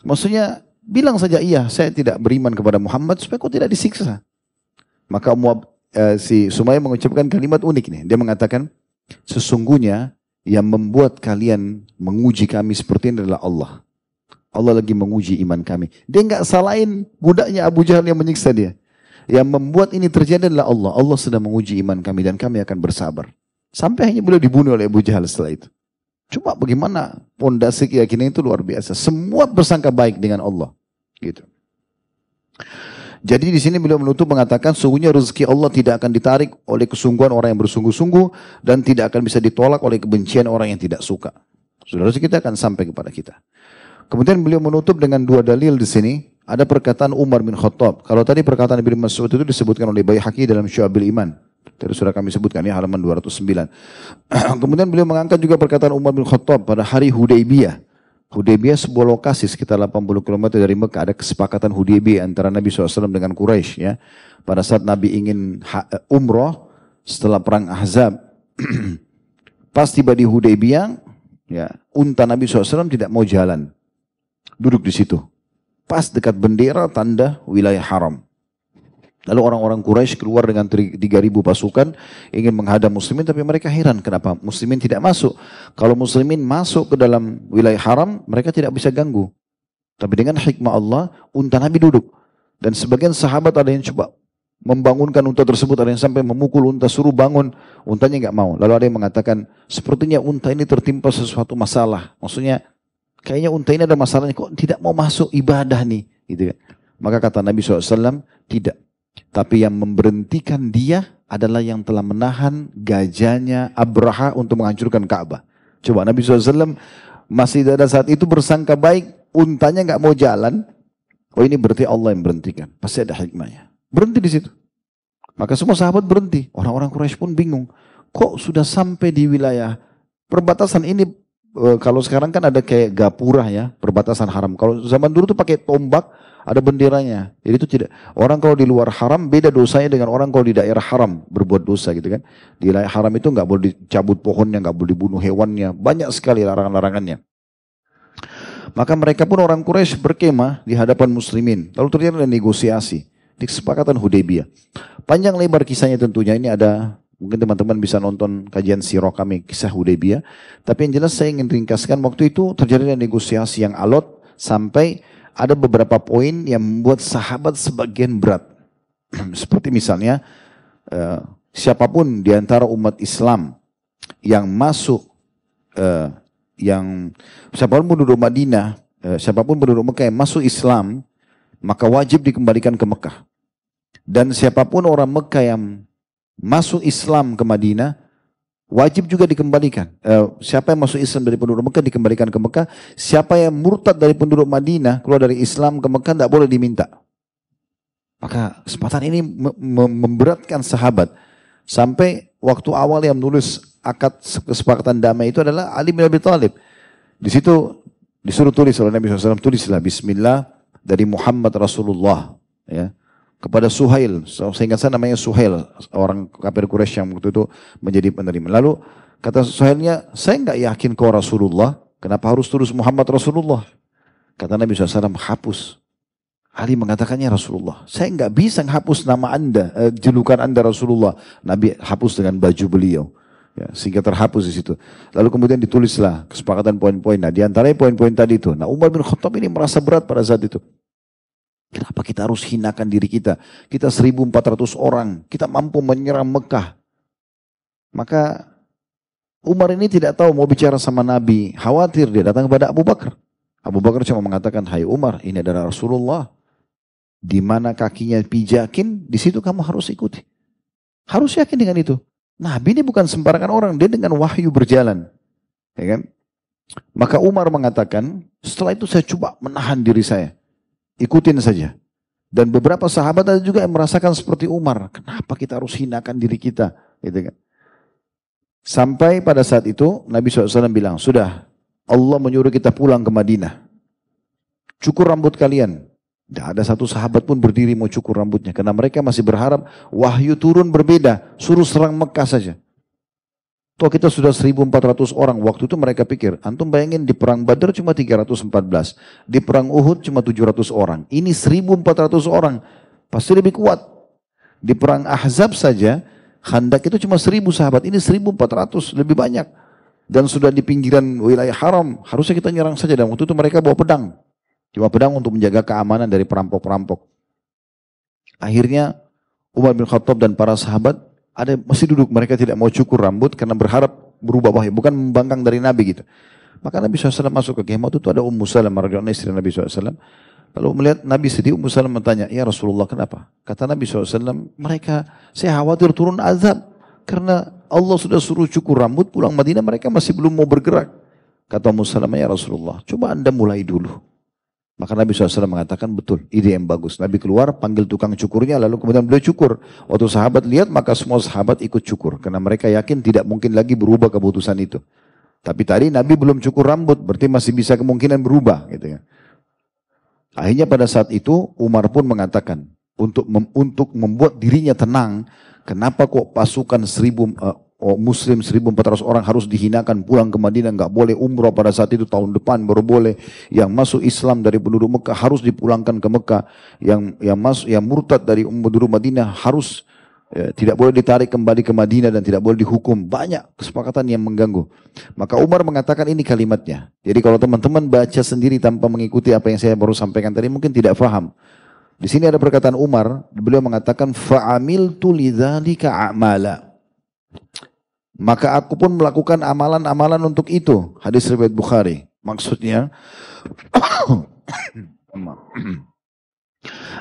Speaker 2: Maksudnya bilang saja iya, saya tidak beriman kepada Muhammad supaya kau tidak disiksa. Maka Muab, eh, si Sumaya mengucapkan kalimat unik nih. Dia mengatakan, sesungguhnya yang membuat kalian menguji kami seperti ini adalah Allah. Allah lagi menguji iman kami. Dia nggak salahin budaknya Abu Jahal yang menyiksa dia. Yang membuat ini terjadi adalah Allah. Allah sedang menguji iman kami dan kami akan bersabar. Sampai hanya beliau dibunuh oleh Abu Jahal setelah itu. Coba bagaimana pondasi keyakinan itu luar biasa. Semua bersangka baik dengan Allah. Gitu. Jadi di sini beliau menutup mengatakan sungguhnya rezeki Allah tidak akan ditarik oleh kesungguhan orang yang bersungguh-sungguh dan tidak akan bisa ditolak oleh kebencian orang yang tidak suka. Saudara kita akan sampai kepada kita. Kemudian beliau menutup dengan dua dalil di sini. Ada perkataan Umar bin Khattab. Kalau tadi perkataan Ibn Mas'ud itu disebutkan oleh Bayhaqi dalam Syu'abil Iman. Tadi sudah kami sebutkan ya halaman 209. Kemudian beliau mengangkat juga perkataan Umar bin Khattab pada hari Hudaybiyah. Hudaybiyah sebuah lokasi sekitar 80 km dari Mekah. Ada kesepakatan Hudaybiyah antara Nabi SAW dengan Quraisy ya. Pada saat Nabi ingin umroh setelah perang Ahzab. Pas tiba di Hudaybiyah, ya, unta Nabi SAW tidak mau jalan. Duduk di situ. Pas dekat bendera tanda wilayah haram. Lalu orang-orang Quraisy keluar dengan 3000 pasukan ingin menghadap muslimin tapi mereka heran kenapa muslimin tidak masuk. Kalau muslimin masuk ke dalam wilayah haram mereka tidak bisa ganggu. Tapi dengan hikmah Allah unta Nabi duduk. Dan sebagian sahabat ada yang coba membangunkan unta tersebut ada yang sampai memukul unta suruh bangun untanya nggak mau. Lalu ada yang mengatakan sepertinya unta ini tertimpa sesuatu masalah. Maksudnya kayaknya unta ini ada masalahnya kok tidak mau masuk ibadah nih gitu kan. Maka kata Nabi SAW tidak. Tapi yang memberhentikan dia adalah yang telah menahan gajahnya Abraha untuk menghancurkan Ka'bah. Coba Nabi SAW masih pada saat itu bersangka baik, untanya nggak mau jalan. Oh ini berarti Allah yang berhentikan. Pasti ada hikmahnya. Berhenti di situ. Maka semua sahabat berhenti. Orang-orang Quraisy pun bingung. kok sudah sampai di wilayah perbatasan ini eh, kalau sekarang kan ada kayak gapura ya, perbatasan haram. Kalau zaman dulu tuh pakai tombak, ada benderanya. Jadi itu tidak orang kalau di luar haram beda dosanya dengan orang kalau di daerah haram berbuat dosa gitu kan. Di wilayah haram itu nggak boleh dicabut pohonnya, nggak boleh dibunuh hewannya, banyak sekali larangan-larangannya. Maka mereka pun orang Quraisy berkemah di hadapan muslimin. Lalu terjadi negosiasi di kesepakatan Hudaybiyah. Panjang lebar kisahnya tentunya ini ada mungkin teman-teman bisa nonton kajian sirah kami kisah Hudaybiyah. Tapi yang jelas saya ingin ringkaskan waktu itu terjadi negosiasi yang alot sampai ada beberapa poin yang membuat sahabat sebagian berat. Seperti misalnya uh, siapa pun di antara umat Islam yang masuk uh, yang siapa pun penduduk Madinah, eh, siapa pun penduduk Mekah yang masuk Islam, maka wajib dikembalikan ke Mekah. Dan siapa pun orang Mekah yang masuk Islam ke Madinah, wajib juga dikembalikan. Eh, siapa yang masuk Islam dari penduduk Mekah dikembalikan ke Mekah. Siapa yang murtad dari penduduk Madinah keluar dari Islam ke Mekah tidak boleh diminta. Maka kesempatan ini memberatkan sahabat. Sampai waktu awal yang menulis akad kesepakatan damai itu adalah Ali bin Abi Thalib. Di situ disuruh tulis oleh Nabi SAW, tulislah Bismillah dari Muhammad Rasulullah. Ya kepada Suhail, sehingga saya namanya Suhail, orang kafir Quraisy yang waktu itu menjadi penerima. Lalu kata Suhailnya, saya nggak yakin kau Rasulullah, kenapa harus tulis Muhammad Rasulullah? Kata Nabi SAW, hapus. Ali mengatakannya Rasulullah. Saya nggak bisa menghapus nama anda, eh, julukan anda Rasulullah. Nabi hapus dengan baju beliau. Ya, sehingga terhapus di situ. Lalu kemudian ditulislah kesepakatan poin-poin. Nah, di antaranya poin-poin tadi itu. Nah, Umar bin Khattab ini merasa berat pada saat itu. Kenapa kita harus hinakan diri kita? Kita 1400 orang, kita mampu menyerang Mekah. Maka Umar ini tidak tahu mau bicara sama Nabi, khawatir dia datang kepada Abu Bakar. Abu Bakar cuma mengatakan, "Hai Umar, ini adalah Rasulullah. Di mana kakinya pijakin, di situ kamu harus ikuti." Harus yakin dengan itu. Nabi ini bukan sembarangan orang, dia dengan wahyu berjalan. Ya kan? Maka Umar mengatakan, setelah itu saya coba menahan diri saya. Ikutin saja. Dan beberapa sahabat ada juga yang merasakan seperti Umar. Kenapa kita harus hinakan diri kita? Gitu kan? Sampai pada saat itu Nabi SAW bilang, sudah Allah menyuruh kita pulang ke Madinah. Cukur rambut kalian. Tidak ada satu sahabat pun berdiri mau cukur rambutnya. Karena mereka masih berharap wahyu turun berbeda. Suruh serang Mekah saja. Toh kita sudah 1400 orang. Waktu itu mereka pikir, antum bayangin di perang Badar cuma 314. Di perang Uhud cuma 700 orang. Ini 1400 orang. Pasti lebih kuat. Di perang Ahzab saja, Khandak itu cuma 1000 sahabat. Ini 1400, lebih banyak. Dan sudah di pinggiran wilayah haram. Harusnya kita nyerang saja. Dan waktu itu mereka bawa pedang. Cuma pedang untuk menjaga keamanan dari perampok-perampok. Akhirnya Umar bin Khattab dan para sahabat ada masih duduk mereka tidak mau cukur rambut karena berharap berubah wahyu bukan membangkang dari Nabi gitu. Maka Nabi SAW masuk ke kemah itu ada Ummu Salam radhiyallahu istri Nabi SAW. Lalu melihat Nabi sedih Ummu Salam bertanya, "Ya Rasulullah, kenapa?" Kata Nabi SAW, "Mereka saya khawatir turun azab karena Allah sudah suruh cukur rambut pulang Madinah mereka masih belum mau bergerak." Kata Ummu Salam, "Ya Rasulullah, coba Anda mulai dulu." Maka Nabi SAW mengatakan betul, ide yang bagus. Nabi keluar, panggil tukang cukurnya, lalu kemudian beliau cukur. Waktu sahabat lihat, maka semua sahabat ikut cukur. Karena mereka yakin tidak mungkin lagi berubah keputusan itu. Tapi tadi Nabi belum cukur rambut, berarti masih bisa kemungkinan berubah. Gitu ya. Akhirnya pada saat itu Umar pun mengatakan, untuk mem untuk membuat dirinya tenang, kenapa kok pasukan seribu uh, oh, muslim 1400 orang harus dihinakan pulang ke Madinah nggak boleh umroh pada saat itu tahun depan baru boleh. Yang masuk Islam dari penduduk Mekah harus dipulangkan ke Mekah. Yang yang masuk yang murtad dari penduduk Madinah harus ya, tidak boleh ditarik kembali ke Madinah dan tidak boleh dihukum. Banyak kesepakatan yang mengganggu. Maka Umar mengatakan ini kalimatnya. Jadi kalau teman-teman baca sendiri tanpa mengikuti apa yang saya baru sampaikan tadi mungkin tidak faham. Di sini ada perkataan Umar beliau mengatakan fa'amil lidzalika a'mala maka aku pun melakukan amalan-amalan untuk itu. Hadis riwayat Bukhari. Maksudnya,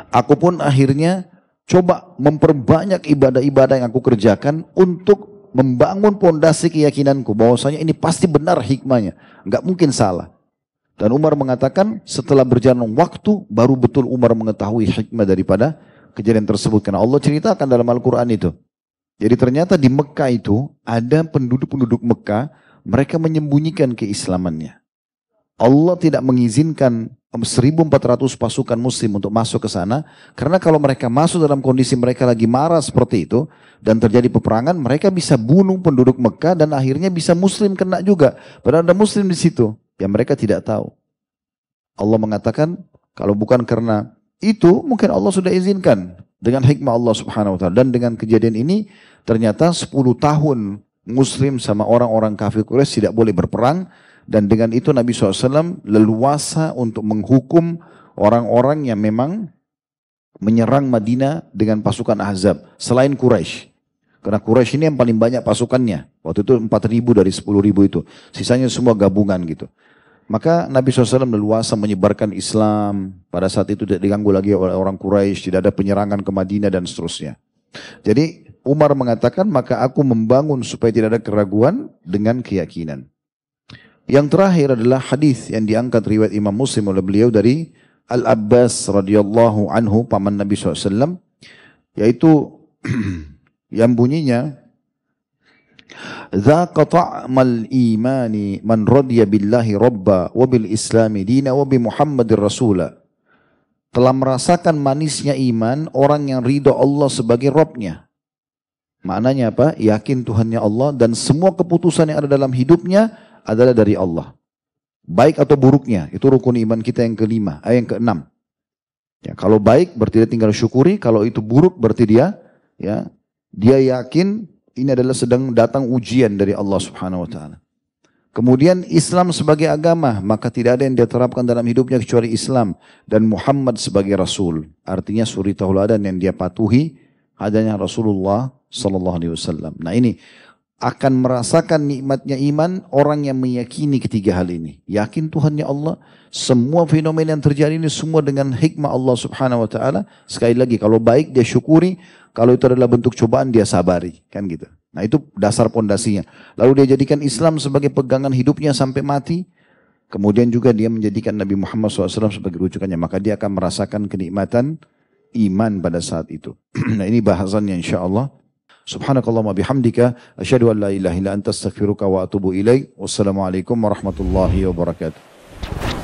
Speaker 2: aku pun akhirnya coba memperbanyak ibadah-ibadah yang aku kerjakan untuk membangun pondasi keyakinanku bahwasanya ini pasti benar hikmahnya, nggak mungkin salah. Dan Umar mengatakan setelah berjalan waktu baru betul Umar mengetahui hikmah daripada kejadian tersebut karena Allah ceritakan dalam Al-Qur'an itu. Jadi ternyata di Mekah itu ada penduduk-penduduk Mekah, mereka menyembunyikan keislamannya. Allah tidak mengizinkan 1400 pasukan muslim untuk masuk ke sana karena kalau mereka masuk dalam kondisi mereka lagi marah seperti itu dan terjadi peperangan mereka bisa bunuh penduduk Mekah dan akhirnya bisa muslim kena juga. Padahal ada muslim di situ yang mereka tidak tahu. Allah mengatakan kalau bukan karena itu mungkin Allah sudah izinkan dengan hikmah Allah Subhanahu wa taala dan dengan kejadian ini ternyata 10 tahun muslim sama orang-orang kafir Quraisy tidak boleh berperang dan dengan itu Nabi SAW leluasa untuk menghukum orang-orang yang memang menyerang Madinah dengan pasukan Ahzab. Selain Quraisy. Karena Quraisy ini yang paling banyak pasukannya. Waktu itu 4 ribu dari 10 ribu itu. Sisanya semua gabungan gitu. Maka Nabi SAW leluasa menyebarkan Islam. Pada saat itu tidak diganggu lagi oleh orang Quraisy, tidak ada penyerangan ke Madinah dan seterusnya. Jadi Umar mengatakan, maka aku membangun supaya tidak ada keraguan dengan keyakinan. Yang terakhir adalah hadis yang diangkat riwayat Imam Muslim oleh beliau dari Al-Abbas radhiyallahu anhu paman Nabi SAW yaitu yang bunyinya Imani man radiya billahi wa bil islami dina wa bi telah merasakan manisnya iman orang yang ridho Allah sebagai Robnya. Maknanya apa? Yakin Tuhannya Allah dan semua keputusan yang ada dalam hidupnya adalah dari Allah. Baik atau buruknya, itu rukun iman kita yang kelima, eh, yang keenam. Ya, kalau baik berarti dia tinggal syukuri, kalau itu buruk berarti dia ya dia yakin ini adalah sedang datang ujian dari Allah Subhanahu wa taala. Kemudian Islam sebagai agama, maka tidak ada yang dia terapkan dalam hidupnya kecuali Islam dan Muhammad sebagai rasul. Artinya suri tauladan yang dia patuhi adanya Rasulullah sallallahu alaihi wasallam. Nah, ini akan merasakan nikmatnya iman orang yang meyakini ketiga hal ini. Yakin Tuhannya Allah, semua fenomena yang terjadi ini semua dengan hikmah Allah Subhanahu wa taala. Sekali lagi kalau baik dia syukuri, kalau itu adalah bentuk cobaan dia sabari, kan gitu. Nah, itu dasar pondasinya. Lalu dia jadikan Islam sebagai pegangan hidupnya sampai mati. Kemudian juga dia menjadikan Nabi Muhammad SAW sebagai rujukannya. Maka dia akan merasakan kenikmatan iman pada saat itu. nah ini bahasannya insya Allah Subhanakallahumma bihamdika asyhadu an la ilaha illa anta astaghfiruka wa atubu ilaik. Wassalamualaikum warahmatullahi wabarakatuh.